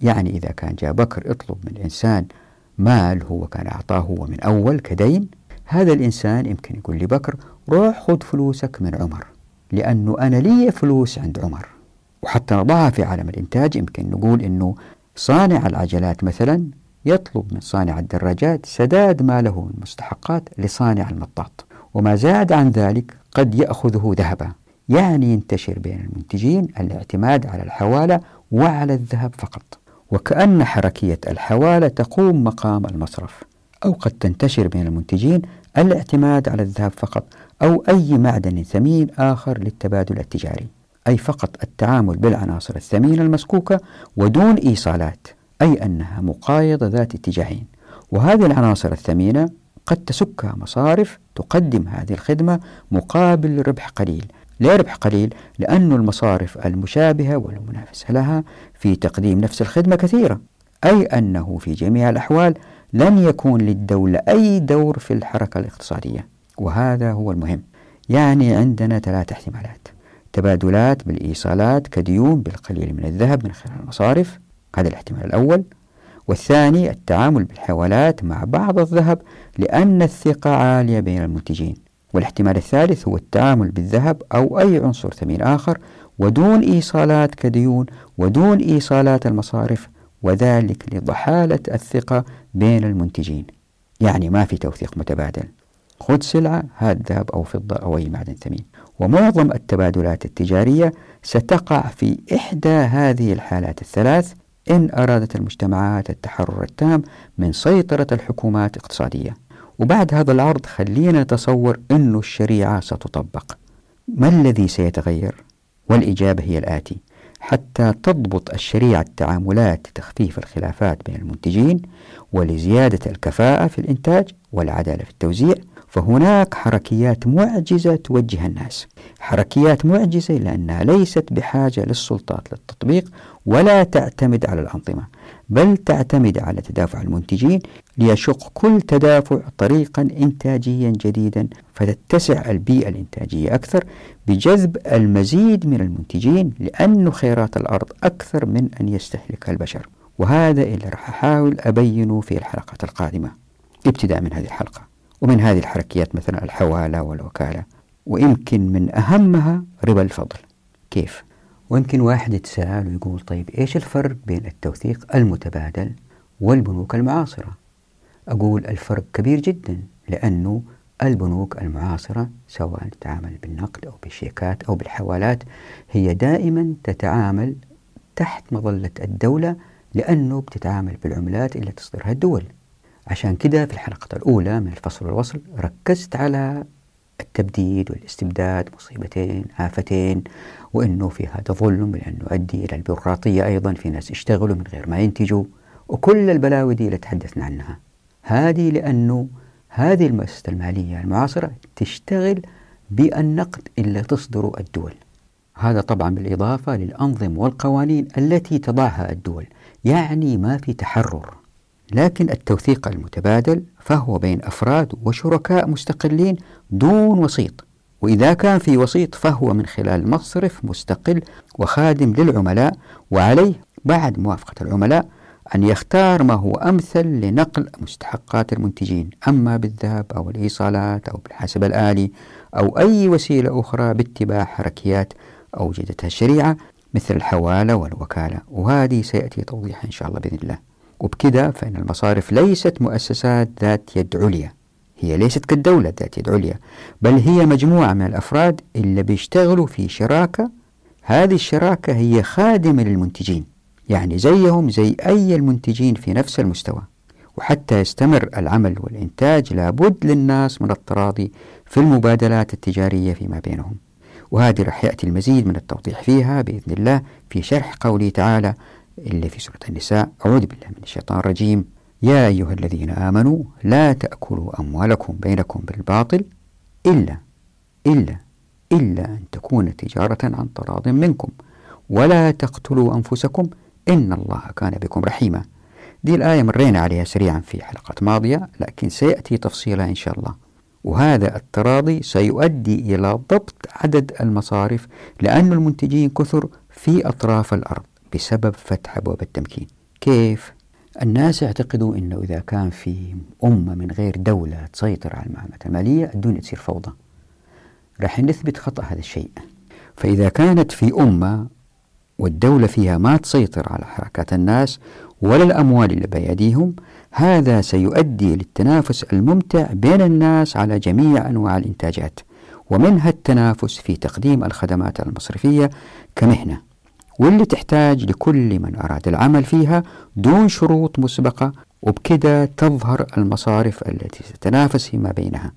S1: يعني إذا كان جاء بكر اطلب من الإنسان مال هو كان أعطاه هو من أول كدين هذا الإنسان يمكن يقول لبكر روح خذ فلوسك من عمر لأنه أنا لي فلوس عند عمر. وحتى نضعها في عالم الإنتاج يمكن نقول أنه صانع العجلات مثلا يطلب من صانع الدراجات سداد ما له من مستحقات لصانع المطاط وما زاد عن ذلك قد يأخذه ذهبا. يعني ينتشر بين المنتجين الاعتماد على الحوالة وعلى الذهب فقط. وكأن حركية الحوالة تقوم مقام المصرف أو قد تنتشر بين المنتجين الاعتماد على الذهب فقط أو أي معدن ثمين آخر للتبادل التجاري. أي فقط التعامل بالعناصر الثمينة المسكوكة ودون إيصالات أي أنها مقايضة ذات اتجاهين. وهذه العناصر الثمينة قد تسكها مصارف تقدم هذه الخدمة مقابل ربح قليل. ليه ربح قليل؟ لأن المصارف المشابهة والمنافسة لها في تقديم نفس الخدمة كثيرة. أي أنه في جميع الأحوال لن يكون للدولة أي دور في الحركة الاقتصادية. وهذا هو المهم. يعني عندنا ثلاث احتمالات. تبادلات بالإيصالات كديون بالقليل من الذهب من خلال المصارف. هذا الاحتمال الأول. والثاني التعامل بالحوالات مع بعض الذهب لأن الثقة عالية بين المنتجين. والاحتمال الثالث هو التعامل بالذهب أو أي عنصر ثمين آخر ودون إيصالات كديون ودون إيصالات المصارف وذلك لضحالة الثقة بين المنتجين. يعني ما في توثيق متبادل. خذ سلعة هات ذهب أو فضة أو أي معدن ثمين. ومعظم التبادلات التجارية ستقع في إحدى هذه الحالات الثلاث إن أرادت المجتمعات التحرر التام من سيطرة الحكومات اقتصادية وبعد هذا العرض خلينا نتصور أن الشريعة ستطبق. ما الذي سيتغير؟ والإجابة هي الآتي. حتى تضبط الشريعة التعاملات لتخفيف الخلافات بين المنتجين ولزيادة الكفاءة في الإنتاج والعدالة في التوزيع فهناك حركيات معجزة توجه الناس. حركيات معجزة لأنها ليست بحاجة للسلطات للتطبيق ولا تعتمد على الأنظمة بل تعتمد على تدافع المنتجين ليشق كل تدافع طريقا إنتاجيا جديدا فتتسع البيئة الإنتاجية أكثر بجذب المزيد من المنتجين لأن خيرات الأرض أكثر من أن يستهلكها البشر. وهذا اللي راح أحاول أبينه في الحلقات القادمة. ابتداء من هذه الحلقة. ومن هذه الحركيات مثلا الحوالة والوكالة ويمكن من أهمها ربا الفضل. كيف؟ ويمكن واحد يتساءل ويقول طيب إيش الفرق بين التوثيق المتبادل والبنوك المعاصرة؟ أقول الفرق كبير جدا لأنه البنوك المعاصرة سواء تتعامل بالنقد أو بالشيكات أو بالحوالات هي دائما تتعامل تحت مظلة الدولة لأنه بتتعامل بالعملات اللي تصدرها الدول. عشان كده في الحلقة الأولى من الفصل والوصل ركزت على التبديد والاستبداد مصيبتين آفتين وأنه في هذا ظلم لأنه يؤدي إلى البيروقراطية أيضا في ناس يشتغلوا من غير ما ينتجوا وكل البلاوي دي اللي تحدثنا عنها. هذه لأنه هذه المؤسسة المالية المعاصرة تشتغل بالنقد اللي تصدره الدول. هذا طبعا بالإضافة للأنظمة والقوانين التي تضعها الدول يعني ما في تحرر. لكن التوثيق المتبادل فهو بين أفراد وشركاء مستقلين دون وسيط وإذا كان في وسيط فهو من خلال مصرف مستقل وخادم للعملاء وعليه بعد موافقة العملاء أن يختار ما هو أمثل لنقل مستحقات المنتجين أما بالذهب أو الإيصالات أو بالحاسب الآلي أو أي وسيلة أخرى باتباع حركيات أوجدتها الشريعة مثل الحوالة والوكالة. وهذه سيأتي توضيحها إن شاء الله بإذن الله. وبكذا فإن المصارف ليست مؤسسات ذات يد عليا. هي ليست كالدولة ذات يد عليا بل هي مجموعة من الأفراد اللي بيشتغلوا في شراكة. هذه الشراكة هي خادمة للمنتجين يعني زيهم زي أي المنتجين في نفس المستوى. وحتى يستمر العمل والإنتاج لابد للناس من التراضي في المبادلات التجارية فيما بينهم. وهذه رح يأتي المزيد من التوضيح فيها بإذن الله في شرح قوله تعالى اللي في سورة النساء. أعوذ بالله من الشيطان الرجيم. يا أيها الذين آمنوا لا تأكلوا أموالكم بينكم بالباطل إلا إلا إلا أن تكون تجارة عن تراض منكم. ولا تقتلوا أنفسكم. إن الله كان بكم رحيما. دي الآية مرينا عليها سريعا في حلقة ماضية لكن سيأتي تفصيلها إن شاء الله. وهذا التراضي سيؤدي إلى ضبط عدد المصارف لأن المنتجين كثر في أطراف الأرض. بسبب فتح أبواب التمكين. كيف؟ الناس يعتقدوا أنه إذا كان في أمة من غير دولة تسيطر على المعاملات المالية الدنيا تصير فوضى. راح نثبت خطأ هذا الشيء. فإذا كانت في أمة والدولة فيها ما تسيطر على حركات الناس ولا الأموال اللي بأيديهم هذا سيؤدي للتنافس الممتع بين الناس على جميع أنواع الإنتاجات ومنها التنافس في تقديم الخدمات المصرفية كمهنة. واللي تحتاج لكل من أراد العمل فيها دون شروط مسبقة وبكذا تظهر المصارف التي تتنافس فيما بينها.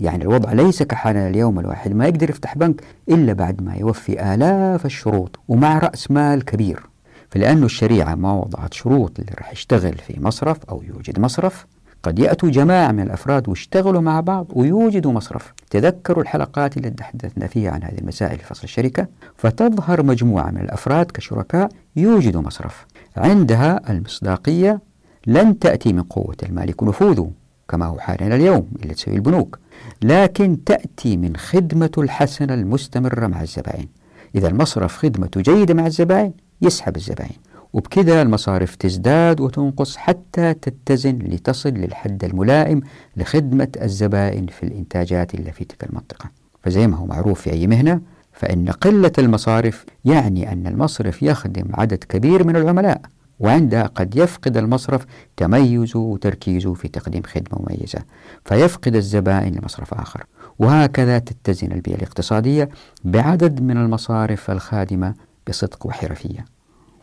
S1: يعني الوضع ليس كحالنا اليوم الواحد ما يقدر يفتح بنك إلا بعد ما يوفي آلاف الشروط ومع رأس مال كبير. فلأن الشريعة ما وضعت شروط اللي راح يشتغل في مصرف أو يوجد مصرف قد يأتوا جماعة من الأفراد ويشتغلوا مع بعض ويوجدوا مصرف. تذكروا الحلقات اللي تحدثنا فيها عن هذه المسائل في فصل الشركة. فتظهر مجموعة من الأفراد كشركاء يوجدوا مصرف. عندها المصداقية لن تأتي من قوة المالك ونفوذه كما هو حالنا اليوم اللي تسوي البنوك لكن تأتي من خدمة الحسنة المستمرة مع الزبائن. إذا المصرف خدمته جيدة مع الزبائن يسحب الزبائن. وبكذا المصارف تزداد وتنقص حتى تتزن لتصل للحد الملائم لخدمة الزبائن في الإنتاجات اللي في تلك المنطقة. فزي ما هو معروف في أي مهنة فإن قلة المصارف يعني أن المصرف يخدم عدد كبير من العملاء وعندها قد يفقد المصرف تميزه وتركيزه في تقديم خدمة مميزة. فيفقد الزبائن لمصرف آخر. وهكذا تتزن البيئة الاقتصادية بعدد من المصارف الخادمة بصدق وحرفية.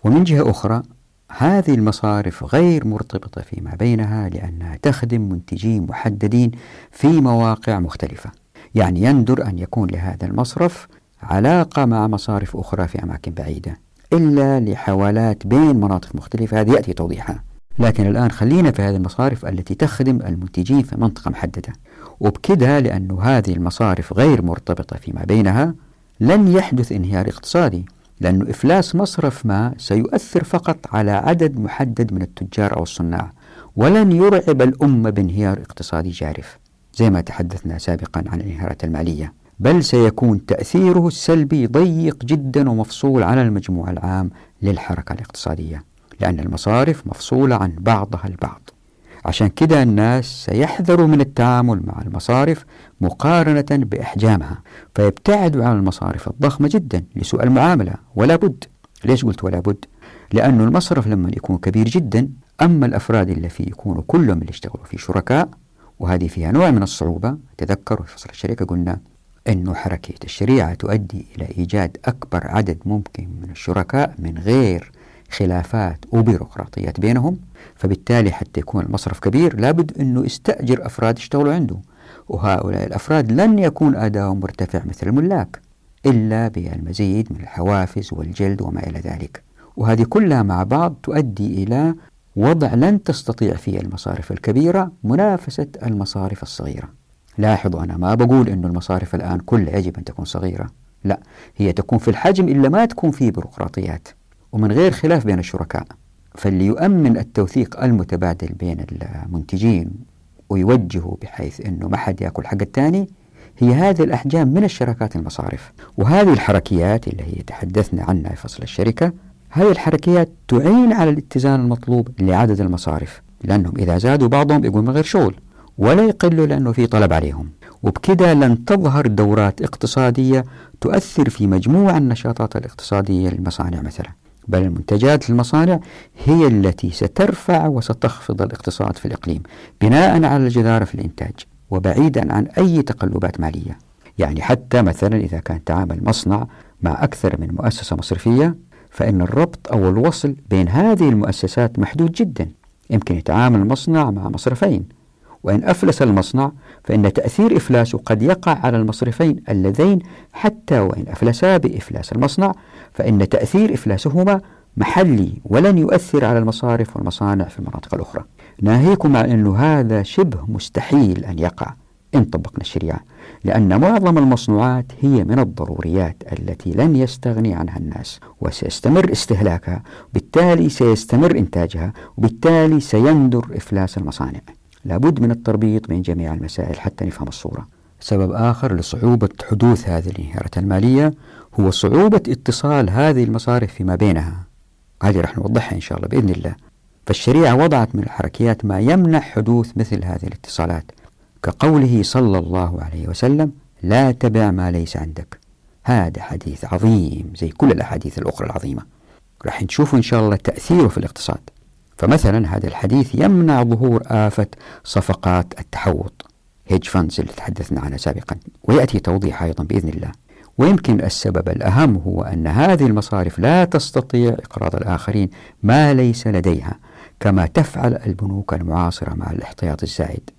S1: ومن جهة أخرى هذه المصارف غير مرتبطة فيما بينها لأنها تخدم منتجين محددين في مواقع مختلفة. يعني يندر أن يكون لهذا المصرف علاقة مع مصارف أخرى في أماكن بعيدة إلا لحوالات بين مناطق مختلفة. هذه يأتي توضيحها. لكن الآن خلينا في هذه المصارف التي تخدم المنتجين في منطقة محددة. وبكده لأن هذه المصارف غير مرتبطة فيما بينها لن يحدث انهيار اقتصادي. لأن إفلاس مصرف ما سيؤثر فقط على عدد محدد من التجار أو الصناع ولن يرعب الأمة بانهيار اقتصادي جارف زي ما تحدثنا سابقا عن الانهيارات المالية بل سيكون تأثيره السلبي ضيق جدا ومفصول عن المجموع العام للحركة الاقتصادية لأن المصارف مفصولة عن بعضها البعض. عشان كده الناس سيحذروا من التعامل مع المصارف مقارنة بإحجامها فيبتعدوا عن المصارف الضخمة جدا لسوء المعاملة ولا بد ليش قلت ولا بد؟ لأن المصرف لما يكون كبير جدا أما الأفراد اللي فيه يكونوا كلهم اللي يشتغلوا فيه شركاء وهذه فيها نوع من الصعوبة تذكروا في فصل الشركة قلنا أن حركة الشريعة تؤدي إلى إيجاد أكبر عدد ممكن من الشركاء من غير خلافات وبيروقراطيات بينهم فبالتالي حتى يكون المصرف كبير لابد أنه يستأجر أفراد يشتغلوا عنده. وهؤلاء الأفراد لن يكون أداؤهم مرتفع مثل الملاك إلا بالمزيد من الحوافز والجلد وما إلى ذلك. وهذه كلها مع بعض تؤدي إلى وضع لن تستطيع فيه المصارف الكبيرة منافسة المصارف الصغيرة. لاحظوا أنا ما بقول أن المصارف الآن كلها يجب أن تكون صغيرة لا هي تكون في الحجم إلا ما تكون فيه بيروقراطيات. ومن غير خلاف بين الشركاء فاللي يؤمن التوثيق المتبادل بين المنتجين ويوجهه بحيث أنه ما حد يأكل حق الثاني هي هذه الأحجام من الشركات المصارف. وهذه الحركيات اللي هي تحدثنا عنها في فصل الشركة هذه الحركيات تعين على الاتزان المطلوب لعدد المصارف لأنهم إذا زادوا بعضهم يقول من غير شغل ولا يقلوا لأنه في طلب عليهم. وبكذا لن تظهر دورات اقتصادية تؤثر في مجموع النشاطات الاقتصادية للمصانع مثلا. بل المنتجات المصانع هي التي سترفع وستخفض الاقتصاد في الإقليم بناء على الجدارة في الإنتاج وبعيدا عن أي تقلبات مالية. يعني حتى مثلا إذا كان تعامل مصنع مع أكثر من مؤسسة مصرفية فإن الربط أو الوصل بين هذه المؤسسات محدود جدا. يمكن يتعامل المصنع مع مصرفين. وإن أفلس المصنع فإن تأثير إفلاسه قد يقع على المصرفين اللذين حتى وإن أفلسا بإفلاس المصنع فإن تأثير إفلاسهما محلي ولن يؤثر على المصارف والمصانع في المناطق الأخرى. ناهيكم عن أن هذا شبه مستحيل أن يقع. إن طبقنا الشريعة. لأن معظم المصنوعات هي من الضروريات التي لن يستغني عنها الناس وسيستمر استهلاكها بالتالي سيستمر إنتاجها وبالتالي سيندر إفلاس المصانع. لابد من التربيط بين جميع المسائل حتى نفهم الصورة. سبب آخر لصعوبة حدوث هذه الإنهيارات المالية هو صعوبة اتصال هذه المصارف فيما بينها. هذه رح نوضحها إن شاء الله بإذن الله. فالشريعة وضعت من الحركيات ما يمنع حدوث مثل هذه الاتصالات. كقوله صلى الله عليه وسلم لا تبع ما ليس عندك. هذا حديث عظيم زي كل الأحاديث الأخرى العظيمة. راح نشوف إن شاء الله تأثيره في الاقتصاد. فمثلا هذا الحديث يمنع ظهور آفة صفقات التحوط. هيج فاندز اللي تحدثنا عنها سابقا. ويأتي توضيح أيضا بإذن الله. ويمكن السبب الأهم هو أن هذه المصارف لا تستطيع إقراض الآخرين ما ليس لديها كما تفعل البنوك المعاصرة مع الاحتياط الزائد.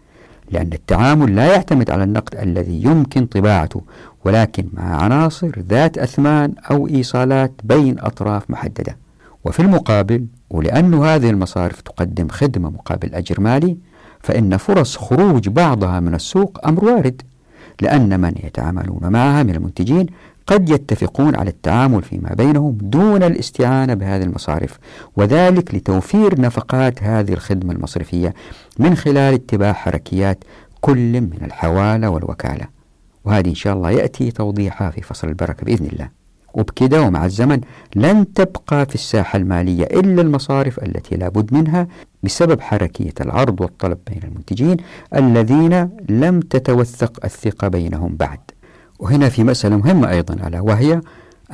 S1: لأن التعامل لا يعتمد على النقد الذي يمكن طباعته ولكن مع عناصر ذات أثمان أو إيصالات بين أطراف محددة. وفي المقابل ولأن هذه المصارف تقدم خدمة مقابل أجر مالي فإن فرص خروج بعضها من السوق أمر وارد لأن من يتعاملون معها من المنتجين قد يتفقون على التعامل فيما بينهم دون الاستعانة بهذه المصارف وذلك لتوفير نفقات هذه الخدمة المصرفية من خلال اتباع حركيات كل من الحوالة والوكالة. وهذه إن شاء الله يأتي توضيحها في فصل البركة بإذن الله. وبكده ومع الزمن لن تبقى في الساحة المالية إلا المصارف التي لا بد منها بسبب حركية العرض والطلب بين المنتجين الذين لم تتوثق الثقة بينهم بعد. وهنا في مسألة مهمة أيضا ألا وهي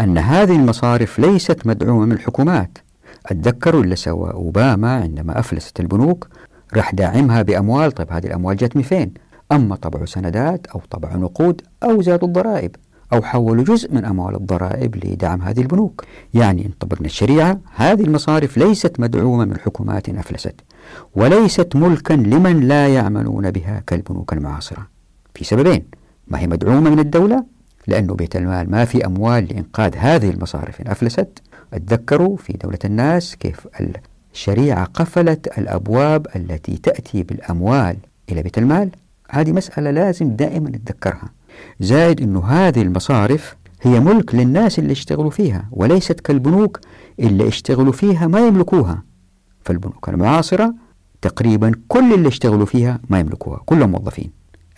S1: أن هذه المصارف ليست مدعومة من الحكومات. أتذكروا اللي سوى أوباما عندما أفلست البنوك راح داعمها بأموال طيب هذه الأموال جت من فين أما طبعوا سندات أو طبعوا نقود أو زادوا الضرائب. أو حولوا جزء من أموال الضرائب لدعم هذه البنوك. يعني إن طبقنا الشريعة هذه المصارف ليست مدعومة من حكومات أفلست وليست ملكا لمن لا يعملون بها كالبنوك المعاصرة. في سببين ما هي مدعومة من الدولة؟ لأنه بيت المال ما في أموال لإنقاذ هذه المصارف إن أفلست. أتذكروا في دولة الناس كيف الشريعة قفلت الأبواب التي تأتي بالأموال إلى بيت المال؟ هذه مسألة لازم دائما نتذكرها. زائد أنه هذه المصارف هي ملك للناس اللي اشتغلوا فيها وليست كالبنوك اللي اشتغلوا فيها ما يملكوها. فالبنوك المعاصرة تقريبا كل اللي اشتغلوا فيها ما يملكوها كلهم موظفين.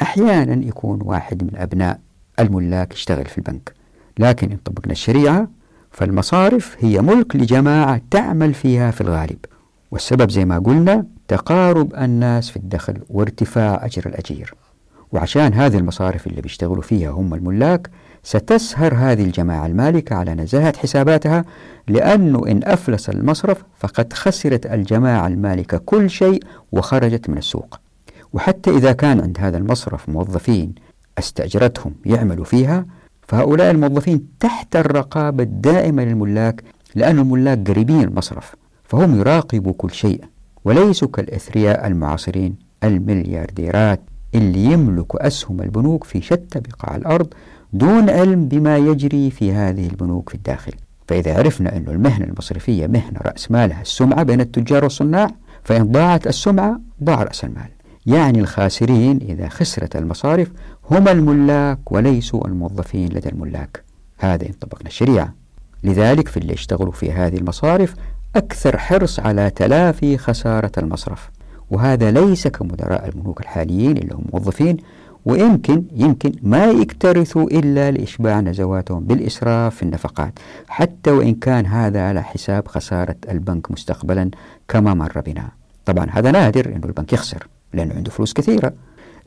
S1: أحيانا يكون واحد من أبناء الملاك يشتغل في البنك. لكن إن طبقنا الشريعة فالمصارف هي ملك لجماعة تعمل فيها في الغالب. والسبب زي ما قلنا تقارب الناس في الدخل وارتفاع أجر الأجير. وعشان هذه المصارف اللي بيشتغلوا فيها هم الملاك ستسهر هذه الجماعة المالكة على نزاهة حساباتها لأنه إن أفلس المصرف فقد خسرت الجماعة المالكة كل شيء وخرجت من السوق. وحتى إذا كان عند هذا المصرف موظفين أستأجرتهم يعملوا فيها فهؤلاء الموظفين تحت الرقابة الدائمة للملاك لأن الملاك قريبين المصرف فهم يراقبوا كل شيء وليسوا كالإثرياء المعاصرين المليارديرات. اللي يملكوا أسهم البنوك في شتى بقاع الأرض دون علم بما يجري في هذه البنوك في الداخل. فإذا عرفنا أن المهنة المصرفية مهنة رأس مالها السمعة بين التجار والصناع فإن ضاعت السمعة ضاع رأس المال. يعني الخاسرين إذا خسرت المصارف هم الملاك وليسوا الموظفين لدى الملاك. هذا إن طبقنا الشريعة. لذلك في اللي يشتغلوا في هذه المصارف أكثر حرص على تلافي خسارة المصرف. وهذا ليس كمدراء البنوك الحاليين اللي هم موظفين ويمكن يمكن ما يكترثوا إلا لإشباع نزواتهم بالإسراف في النفقات حتى وإن كان هذا على حساب خسارة البنك مستقبلا كما مر بنا. طبعا هذا نادر أنه البنك يخسر لأنه عنده فلوس كثيرة.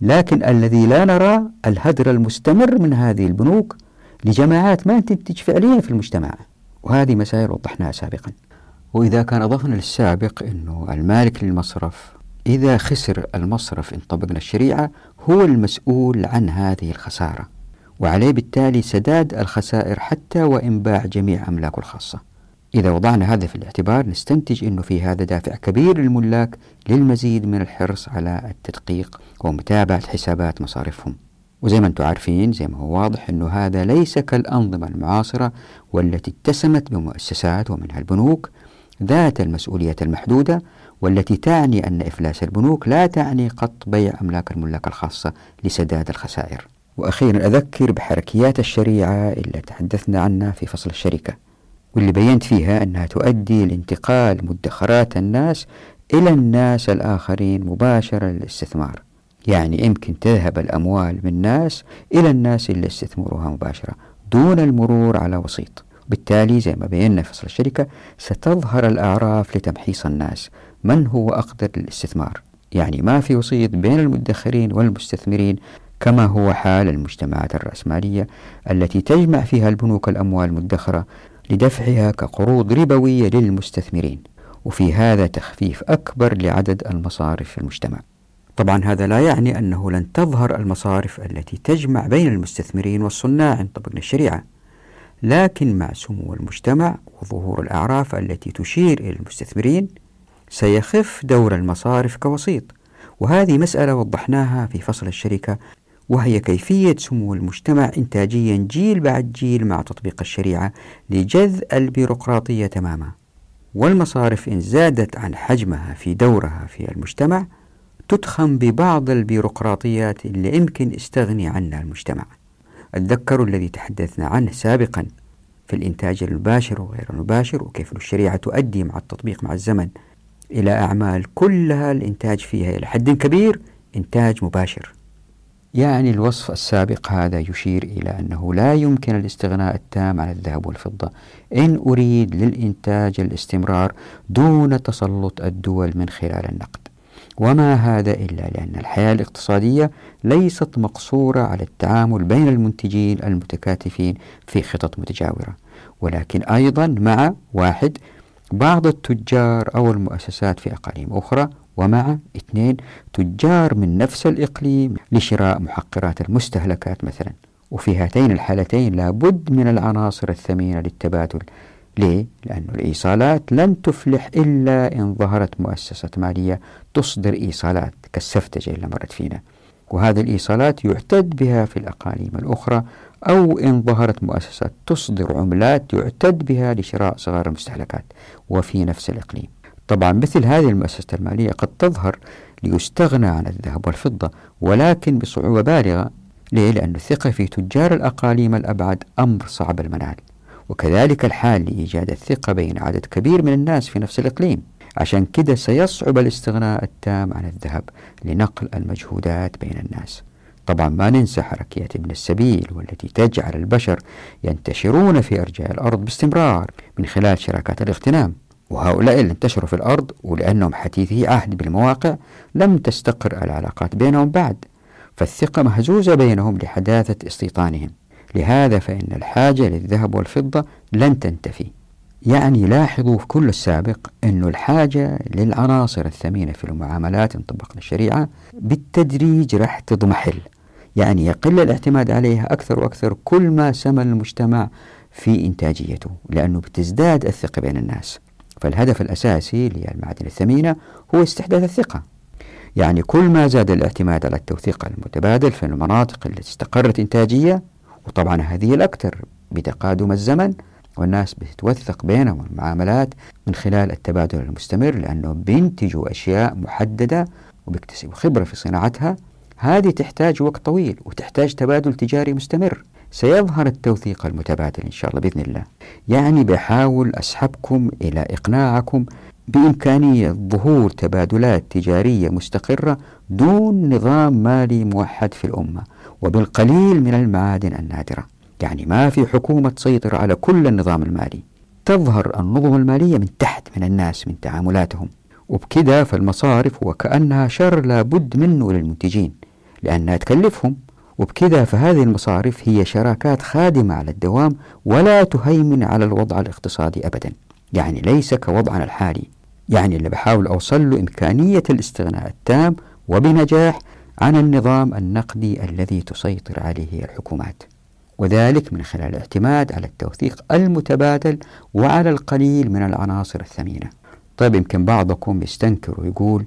S1: لكن الذي لا نرى الهدر المستمر من هذه البنوك لجماعات ما تنتج فعليا في المجتمع. وهذه مسائل وضحناها سابقا. وإذا كان أضفنا للسابق أنه المالك للمصرف إذا خسر المصرف إن طبقنا الشريعة هو المسؤول عن هذه الخسارة. وعليه بالتالي سداد الخسائر حتى وإن باع جميع أملاكه الخاصة. إذا وضعنا هذا في الاعتبار نستنتج أنه في هذا دافع كبير للملاك للمزيد من الحرص على التدقيق ومتابعة حسابات مصارفهم. وزي ما أنتم عارفين زي ما هو واضح أنه هذا ليس كالأنظمة المعاصرة والتي اتسمت بمؤسسات ومنها البنوك ذات المسؤولية المحدودة والتي تعني أن إفلاس البنوك لا تعني قط بيع أملاك الملاك الخاصة لسداد الخسائر. وأخيرا أذكر بحركيات الشريعة اللي تحدثنا عنها في فصل الشركة واللي بينت فيها أنها تؤدي لانتقال مدخرات الناس إلى الناس الآخرين مباشرة للاستثمار. يعني يمكن تذهب الأموال من ناس إلى الناس اللي استثمروها مباشرة دون المرور على وسيط. بالتالي زي ما بينا في فصل الشركة ستظهر الأعراف لتمحيص الناس. من هو أقدر للاستثمار؟ يعني ما في وسيط بين المدخرين والمستثمرين كما هو حال المجتمعات الرأسمالية التي تجمع فيها البنوك الأموال المدخرة لدفعها كقروض ربوية للمستثمرين. وفي هذا تخفيف أكبر لعدد المصارف في المجتمع. طبعا هذا لا يعني أنه لن تظهر المصارف التي تجمع بين المستثمرين والصناع طبقنا الشريعة. لكن مع سمو المجتمع وظهور الأعراف التي تشير إلى المستثمرين سيخف دور المصارف كوسيط. وهذه مسألة وضحناها في فصل الشركة وهي كيفية سمو المجتمع إنتاجيا جيل بعد جيل مع تطبيق الشريعة لجذ البيروقراطية تماما. والمصارف إن زادت عن حجمها في دورها في المجتمع تتخم ببعض البيروقراطيات اللي يمكن استغني عنها المجتمع. اتذكروا الذي تحدثنا عنه سابقا في الإنتاج المباشر وغير المباشر وكيف الشريعة تؤدي مع التطبيق مع الزمن. إلى أعمال كلها الإنتاج فيها إلى حد كبير إنتاج مباشر. يعني الوصف السابق هذا يشير إلى أنه لا يمكن الاستغناء التام عن الذهب والفضة. إن أريد للإنتاج الاستمرار دون تسلط الدول من خلال النقد. وما هذا إلا لأن الحياة الاقتصادية ليست مقصورة على التعامل بين المنتجين المتكاتفين في خطط متجاورة. ولكن أيضا مع واحد بعض التجار أو المؤسسات في أقاليم أخرى ومع اثنين تجار من نفس الإقليم لشراء محقرات المستهلكات مثلا. وفي هاتين الحالتين لابد من العناصر الثمينة للتبادل. ليه؟ لأن الإيصالات لن تفلح إلا إن ظهرت مؤسسة مالية تصدر إيصالات كالسفتجة اللي مرت فينا. وهذه الإيصالات يعتد بها في الأقاليم الأخرى أو إن ظهرت مؤسسات تصدر عملات يعتد بها لشراء صغار المستهلكات وفي نفس الإقليم. طبعا مثل هذه المؤسسة المالية قد تظهر ليستغنى عن الذهب والفضة ولكن بصعوبة بالغة. ليه؟ لأن الثقة في تجار الأقاليم الأبعد أمر صعب المنال. وكذلك الحال لإيجاد الثقة بين عدد كبير من الناس في نفس الإقليم. عشان كده سيصعب الاستغناء التام عن الذهب لنقل المجهودات بين الناس. طبعا ما ننسى حركيات ابن السبيل والتي تجعل البشر ينتشرون في أرجاء الأرض باستمرار من خلال شراكات الاغتنام. وهؤلاء اللي انتشروا في الأرض ولأنهم حديثي عهد بالمواقع لم تستقر العلاقات بينهم بعد فالثقة مهزوزة بينهم لحداثة استيطانهم. لهذا فإن الحاجة للذهب والفضة لن تنتفي. يعني لاحظوا في كل السابق أن الحاجة للعناصر الثمينة في المعاملات إن طبقنا الشريعة بالتدريج راح تضمحل. يعني يقل الاعتماد عليها أكثر وأكثر كل ما سمى المجتمع في إنتاجيته لأنه بتزداد الثقة بين الناس. فالهدف الأساسي للمعادن الثمينة هو استحداث الثقة. يعني كل ما زاد الاعتماد على التوثيق المتبادل في المناطق التي استقرت إنتاجية وطبعا هذه الأكثر بتقادم الزمن والناس بتتوثق بينهم المعاملات من خلال التبادل المستمر لأنهم بينتجوا أشياء محددة وبيكتسبوا خبرة في صناعتها. هذه تحتاج وقت طويل وتحتاج تبادل تجاري مستمر. سيظهر التوثيق المتبادل إن شاء الله بإذن الله. يعني بحاول أسحبكم إلى إقناعكم بإمكانية ظهور تبادلات تجارية مستقرة دون نظام مالي موحد في الأمة. وبالقليل من المعادن النادرة. يعني ما في حكومة تسيطر على كل النظام المالي. تظهر النظم المالية من تحت من الناس من تعاملاتهم. وبكذا فالمصارف وكأنها شر لابد منه للمنتجين لأنها تكلفهم. وبكذا فهذه المصارف هي شراكات خادمة على الدوام ولا تهيمن على الوضع الاقتصادي أبدا. يعني ليس كوضعنا الحالي. يعني اللي بحاول أوصل له إمكانية الاستغناء التام وبنجاح عن النظام النقدي الذي تسيطر عليه الحكومات. وذلك من خلال الاعتماد على التوثيق المتبادل وعلى القليل من العناصر الثمينة. طيب يمكن بعضكم يستنكر ويقول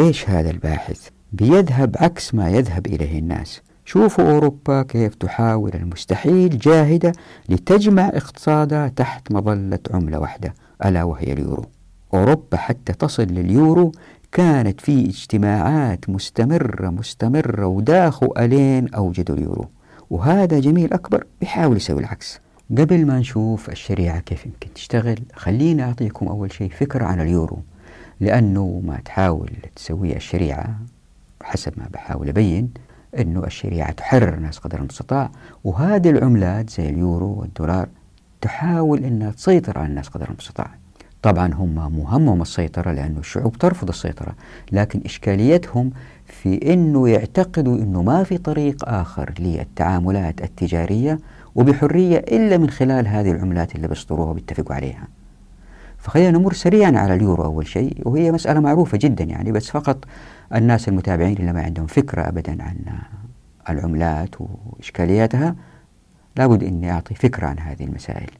S1: إيش هذا الباحث؟ بيذهب عكس ما يذهب إليه الناس. شوفوا أوروبا كيف تحاول المستحيل جاهدة لتجمع اقتصادها تحت مظلة عملة واحدة ألا وهي اليورو. أوروبا حتى تصل لليورو كانت في اجتماعات مستمرة مستمرة وداخوا ألين أوجدوا اليورو. وهذا جميل أكبر بيحاول يسوي العكس. قبل ما نشوف الشريعة كيف يمكن تشتغل خليني أعطيكم أول شيء فكرة عن اليورو. لأنه ما تحاول تسويه الشريعة حسب ما بحاول أبين أنه الشريعة تحرر الناس قدر المستطاع. وهذه العملات زي اليورو والدولار تحاول أنها تسيطر على الناس قدر المستطاع. طبعا هم مهمهم السيطرة لأن الشعوب ترفض السيطرة لكن إشكاليتهم في أنه يعتقدوا أنه ما في طريق آخر للتعاملات التجارية وبحرية إلا من خلال هذه العملات اللي بيصدروها وبيتفقوا عليها. فخلينا نمر سريعا على اليورو أول شيء وهي مسألة معروفة جدا يعني بس فقط الناس المتابعين اللي ما عندهم فكرة أبدا عن العملات وإشكالياتها لابد أني أعطي فكرة عن هذه المسائل.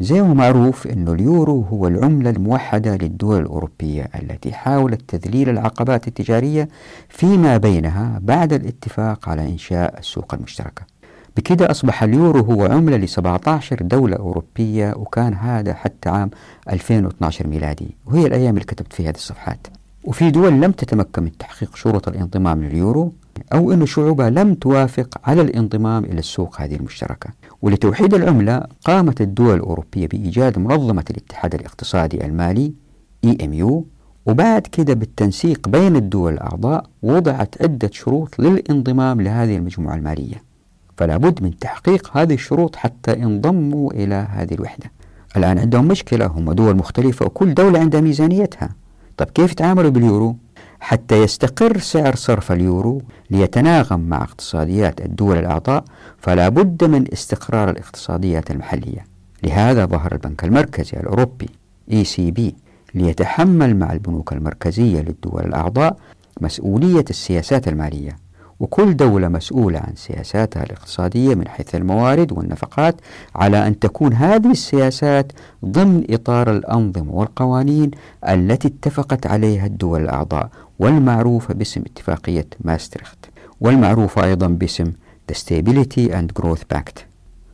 S1: زي ما معروف أن اليورو هو العملة الموحدة للدول الأوروبية التي حاولت تذليل العقبات التجارية فيما بينها بعد الاتفاق على إنشاء السوق المشتركة. بكده أصبح اليورو هو عملة ل 17 دولة أوروبية وكان هذا حتى عام 2012 ميلادي. وهي الأيام اللي كتبت فيها هذه الصفحات. وفي دول لم تتمكن من تحقيق شروط الانضمام لليورو أو أن شعوبها لم توافق على الانضمام إلى السوق هذه المشتركة. ولتوحيد العملة قامت الدول الأوروبية بإيجاد منظمة الاتحاد الاقتصادي المالي EMU وبعد كده بالتنسيق بين الدول الأعضاء وضعت عدة شروط للانضمام لهذه المجموعة المالية. فلا بد من تحقيق هذه الشروط حتى ينضموا إلى هذه الوحدة. الآن عندهم مشكلة هم دول مختلفة وكل دولة عندها ميزانيتها. طب كيف يتعاملوا باليورو؟ حتى يستقر سعر صرف اليورو ليتناغم مع اقتصاديات الدول الأعضاء فلا بد من استقرار الاقتصاديات المحلية. لهذا ظهر البنك المركزي الأوروبي ECB ليتحمل مع البنوك المركزية للدول الأعضاء مسؤولية السياسات المالية. وكل دولة مسؤولة عن سياساتها الاقتصادية من حيث الموارد والنفقات على أن تكون هذه السياسات ضمن إطار الأنظمة والقوانين التي اتفقت عليها الدول الأعضاء. والمعروفة باسم اتفاقية ماستريخت والمعروفة أيضا باسم The Stability and Growth Pact.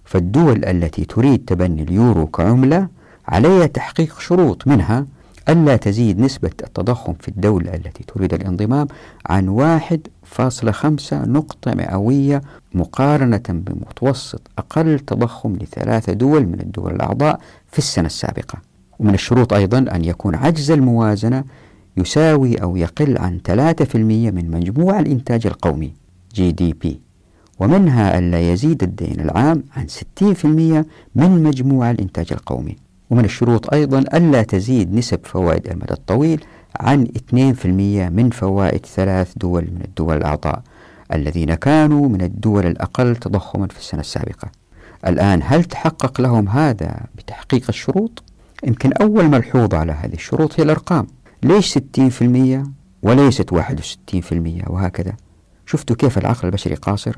S1: فالدول التي تريد تبني اليورو كعملة عليها تحقيق شروط منها ألا تزيد نسبة التضخم في الدولة التي تريد الانضمام عن واحد فاصلة خمسة نقطة مئوية مقارنة بمتوسط أقل تضخم لثلاثة دول من الدول الأعضاء في السنة السابقة. ومن الشروط أيضا أن يكون عجز الموازنة يساوي أو يقل عن 3% من مجموع الإنتاج القومي GDP ومنها ألا يزيد الدين العام عن 60% من مجموع الإنتاج القومي. ومن الشروط أيضا ألا تزيد نسب فوائد المدى الطويل عن 2% من فوائد ثلاث دول من الدول الأعضاء الذين كانوا من الدول الأقل تضخما في السنة السابقة. الآن هل تحقق لهم هذا بتحقيق الشروط؟ يمكن أول ملحوظة على هذه الشروط هي الأرقام. ليش 60% وليست 61% وهكذا شفتوا كيف العقل البشري قاصر؟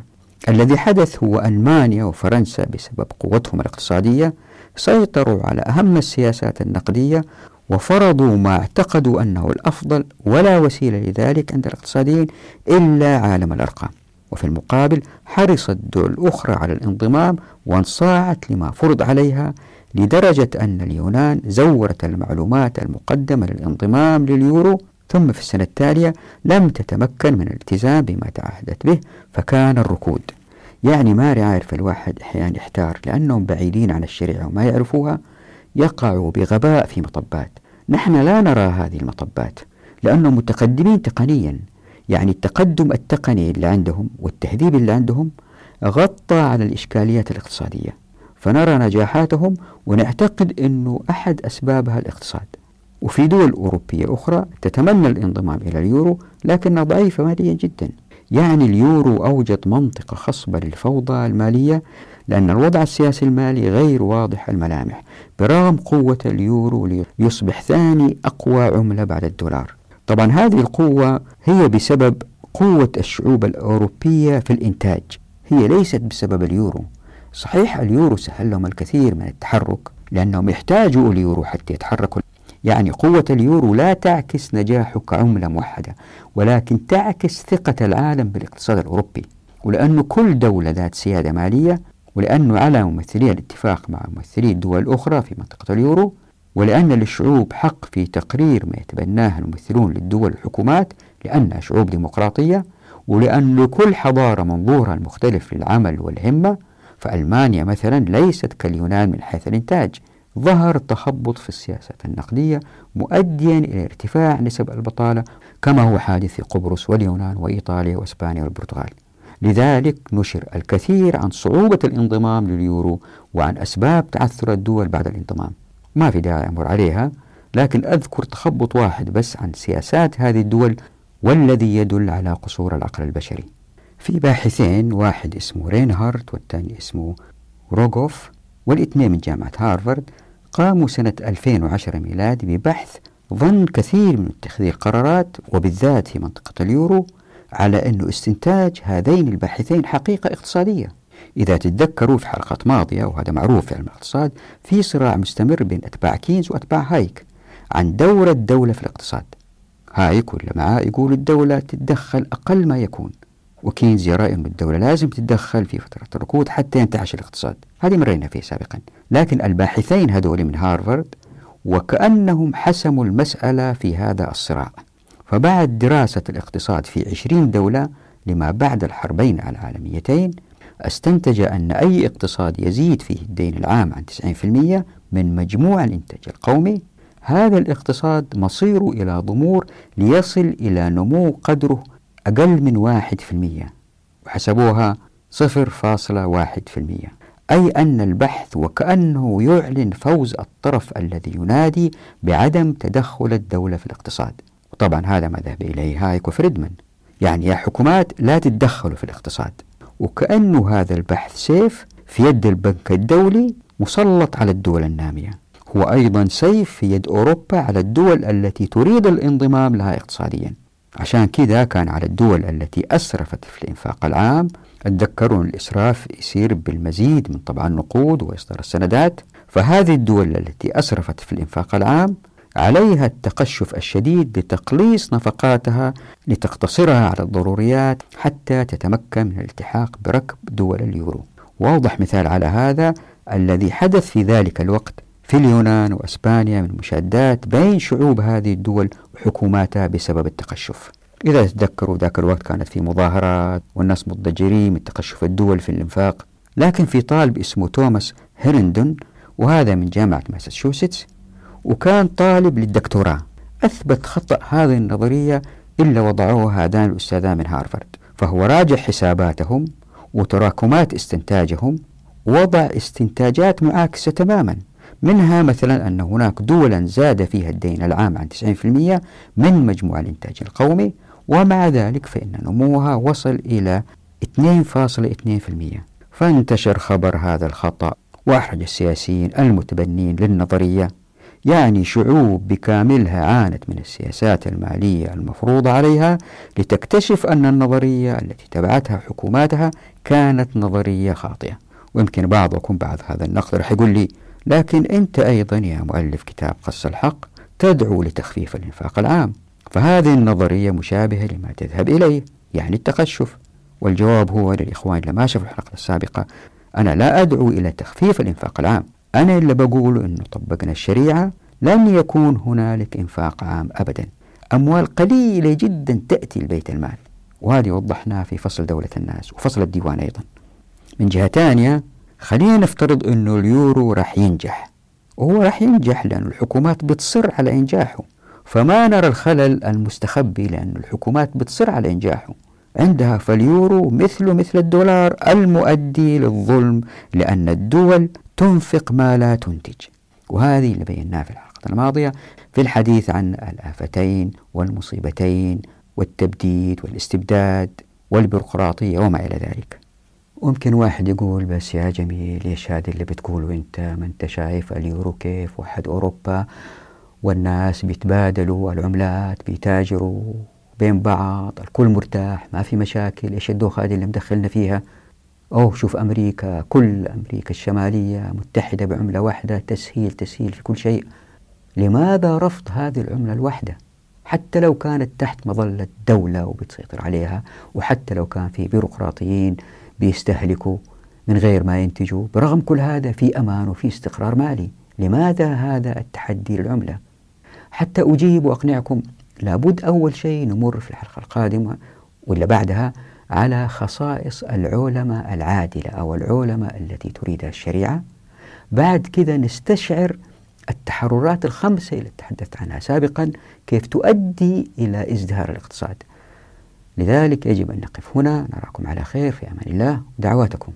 S1: الذي حدث هو ألمانيا وفرنسا بسبب قوتهم الاقتصادية سيطروا على أهم السياسات النقدية وفرضوا ما اعتقدوا أنه الأفضل ولا وسيلة لذلك عند الاقتصاديين إلا عالم الأرقام وفي المقابل حرصت الدول الأخرى على الانضمام وانصاعت لما فرض عليها لدرجة أن اليونان زورت المعلومات المقدمة للانضمام لليورو ثم في السنة التالية لم تتمكن من الالتزام بما تعهدت به فكان الركود. يعني ما عارف الواحد أحيانا يحتار لأنهم بعيدين عن الشريعة وما يعرفوها يقعوا بغباء في مطبات. نحن لا نرى هذه المطبات لأنهم متقدمين تقنيا. يعني التقدم التقني اللي عندهم والتهذيب اللي عندهم غطى على الإشكاليات الاقتصادية. فنرى نجاحاتهم ونعتقد أنه أحد أسبابها الاقتصاد. وفي دول أوروبية أخرى تتمنى الانضمام إلى اليورو لكنها ضعيفة ماليا جدا. يعني اليورو أوجد منطقة خصبة للفوضى المالية لأن الوضع السياسي المالي غير واضح الملامح برغم قوة اليورو ليصبح ثاني أقوى عملة بعد الدولار. طبعا هذه القوة هي بسبب قوة الشعوب الأوروبية في الإنتاج. هي ليست بسبب اليورو. صحيح اليورو سهل لهم الكثير من التحرك لأنهم يحتاجوا اليورو حتى يتحركوا. يعني قوة اليورو لا تعكس نجاحه كعملة موحدة ولكن تعكس ثقة العالم بالاقتصاد الأوروبي. ولأن كل دولة ذات سيادة مالية ولأنه على ممثلي الاتفاق مع ممثلي الدول الأخرى في منطقة اليورو ولأن للشعوب حق في تقرير ما يتبناه الممثلون للدول الحكومات لأنها شعوب ديمقراطية ولأن لكل حضارة منظورها المختلف للعمل والهمة فألمانيا مثلا ليست كاليونان من حيث الإنتاج. ظهر تخبط في السياسات النقدية مؤديا إلى ارتفاع نسب البطالة كما هو حادث في قبرص واليونان وإيطاليا وإسبانيا والبرتغال. لذلك نشر الكثير عن صعوبة الانضمام لليورو وعن أسباب تعثر الدول بعد الانضمام. ما في داعي أمر عليها لكن أذكر تخبط واحد بس عن سياسات هذه الدول والذي يدل على قصور العقل البشري. في باحثين واحد اسمه رينهارت والثاني اسمه روغوف والإثنين من جامعة هارفارد قاموا سنة 2010 ميلادي ببحث ظن كثير من اتخاذي القرارات وبالذات في منطقة اليورو على أن استنتاج هذين الباحثين حقيقة اقتصادية. إذا تتذكروا في حلقات ماضية وهذا معروف في علم الاقتصاد في صراع مستمر بين أتباع كينز وأتباع هايك عن دور الدولة في الاقتصاد. هايك ولا معاه يقول الدولة تتدخل أقل ما يكون. وكينز يرى أن الدولة لازم تتدخل في فترة الركود حتى ينتعش الاقتصاد. هذه مرينا فيه سابقا. لكن الباحثين هذول من هارفارد وكأنهم حسموا المسألة في هذا الصراع. فبعد دراسة الاقتصاد في عشرين دولة لما بعد الحربين العالميتين استنتج أن أي اقتصاد يزيد فيه الدين العام عن 90% من مجموع الإنتاج القومي هذا الاقتصاد مصير إلى ضمور ليصل إلى نمو قدره أقل من واحد في المية وحسبوها صفر فاصلة واحد في المية. أي أن البحث وكأنه يعلن فوز الطرف الذي ينادي بعدم تدخل الدولة في الاقتصاد. وطبعا هذا ما ذهب إليه هايك وفريدمان. يعني يا حكومات لا تتدخلوا في الاقتصاد. وكأنه هذا البحث سيف في يد البنك الدولي مسلط على الدول النامية. هو أيضا سيف في يد أوروبا على الدول التي تريد الانضمام لها اقتصاديا. عشان كذا كان على الدول التي أسرفت في الإنفاق العام تذكرون الإسراف يصير بالمزيد من طبعا النقود وإصدار السندات. فهذه الدول التي أسرفت في الإنفاق العام عليها التقشف الشديد بتقليص نفقاتها لتقتصرها على الضروريات حتى تتمكن من الالتحاق بركب دول اليورو. واوضح مثال على هذا الذي حدث في ذلك الوقت في اليونان وإسبانيا من مشادات بين شعوب هذه الدول وحكوماتها بسبب التقشف. إذا تتذكروا ذاك الوقت كانت في مظاهرات والناس مضجرين من تقشف الدول في الإنفاق، لكن في طالب اسمه توماس هيرندون وهذا من جامعة ماساتشوستس وكان طالب للدكتوراه. أثبت خطأ هذه النظرية إلا وضعوها هذان الاستاذان من هارفارد، فهو راجع حساباتهم وتراكمات استنتاجهم وضع استنتاجات معاكسة تماما. منها مثلا أن هناك دولا زاد فيها الدين العام عن 90% من مجموع الإنتاج القومي ومع ذلك فإن نموها وصل إلى 2.2% فانتشر خبر هذا الخطأ وأحرج السياسيين المتبنين للنظرية يعني شعوب بكاملها عانت من السياسات المالية المفروضة عليها لتكتشف أن النظرية التي تبعتها حكوماتها كانت نظرية خاطئة. ويمكن بعضكم بعد هذا النقد رح يقول لي لكن أنت أيضا يا مؤلف كتاب قص الحق تدعو لتخفيف الإنفاق العام. فهذه النظرية مشابهة لما تذهب إليه يعني التقشف. والجواب هو للإخوان اللي ما شافوا الحلقة السابقة أنا لا أدعو إلى تخفيف الإنفاق العام. أنا اللي بقول أنه طبقنا الشريعة لن يكون هنالك إنفاق عام أبدا. أموال قليلة جدا تأتي لبيت المال. وهذه وضحناها في فصل دولة الناس وفصل الديوان أيضا. من جهة ثانية خلينا نفترض أنه اليورو راح ينجح. وهو راح ينجح لأن الحكومات بتصر على إنجاحه. فما نرى الخلل المستخبي لأن الحكومات بتصر على إنجاحه. عندها فاليورو مثله مثل الدولار المؤدي للظلم لأن الدول تنفق ما لا تنتج. وهذه اللي بيناها في الحلقة الماضية في الحديث عن الآفتين والمصيبتين والتبديد والاستبداد والبيروقراطية وما إلى ذلك. ممكن واحد يقول بس يا جميل إيش هذا اللي بتقوله أنت؟ ما أنت شايف اليورو كيف؟ وحد أوروبا والناس بيتبادلوا العملات بيتاجروا بين بعض الكل مرتاح ما في مشاكل إيش الدوخة هذه اللي مدخلنا فيها؟ أوه شوف أمريكا كل أمريكا الشمالية متحدة بعملة واحدة تسهيل تسهيل في كل شيء. لماذا رفض هذه العملة الواحدة؟ حتى لو كانت تحت مظلة دولة وبتسيطر عليها وحتى لو كان في بيروقراطيين بيستهلكوا من غير ما ينتجوا برغم كل هذا في أمان وفي استقرار مالي. لماذا هذا التحدي للعملة؟ حتى أجيب وأقنعكم لابد أول شيء نمر في الحلقة القادمة ولا بعدها على خصائص العولمة العادلة أو العولمة التي تريدها الشريعة. بعد كذا نستشعر التحررات الخمسة اللي تحدثت عنها سابقا كيف تؤدي إلى إزدهار الاقتصاد. لذلك يجب أن نقف هنا نراكم على خير في أمان الله. دعواتكم.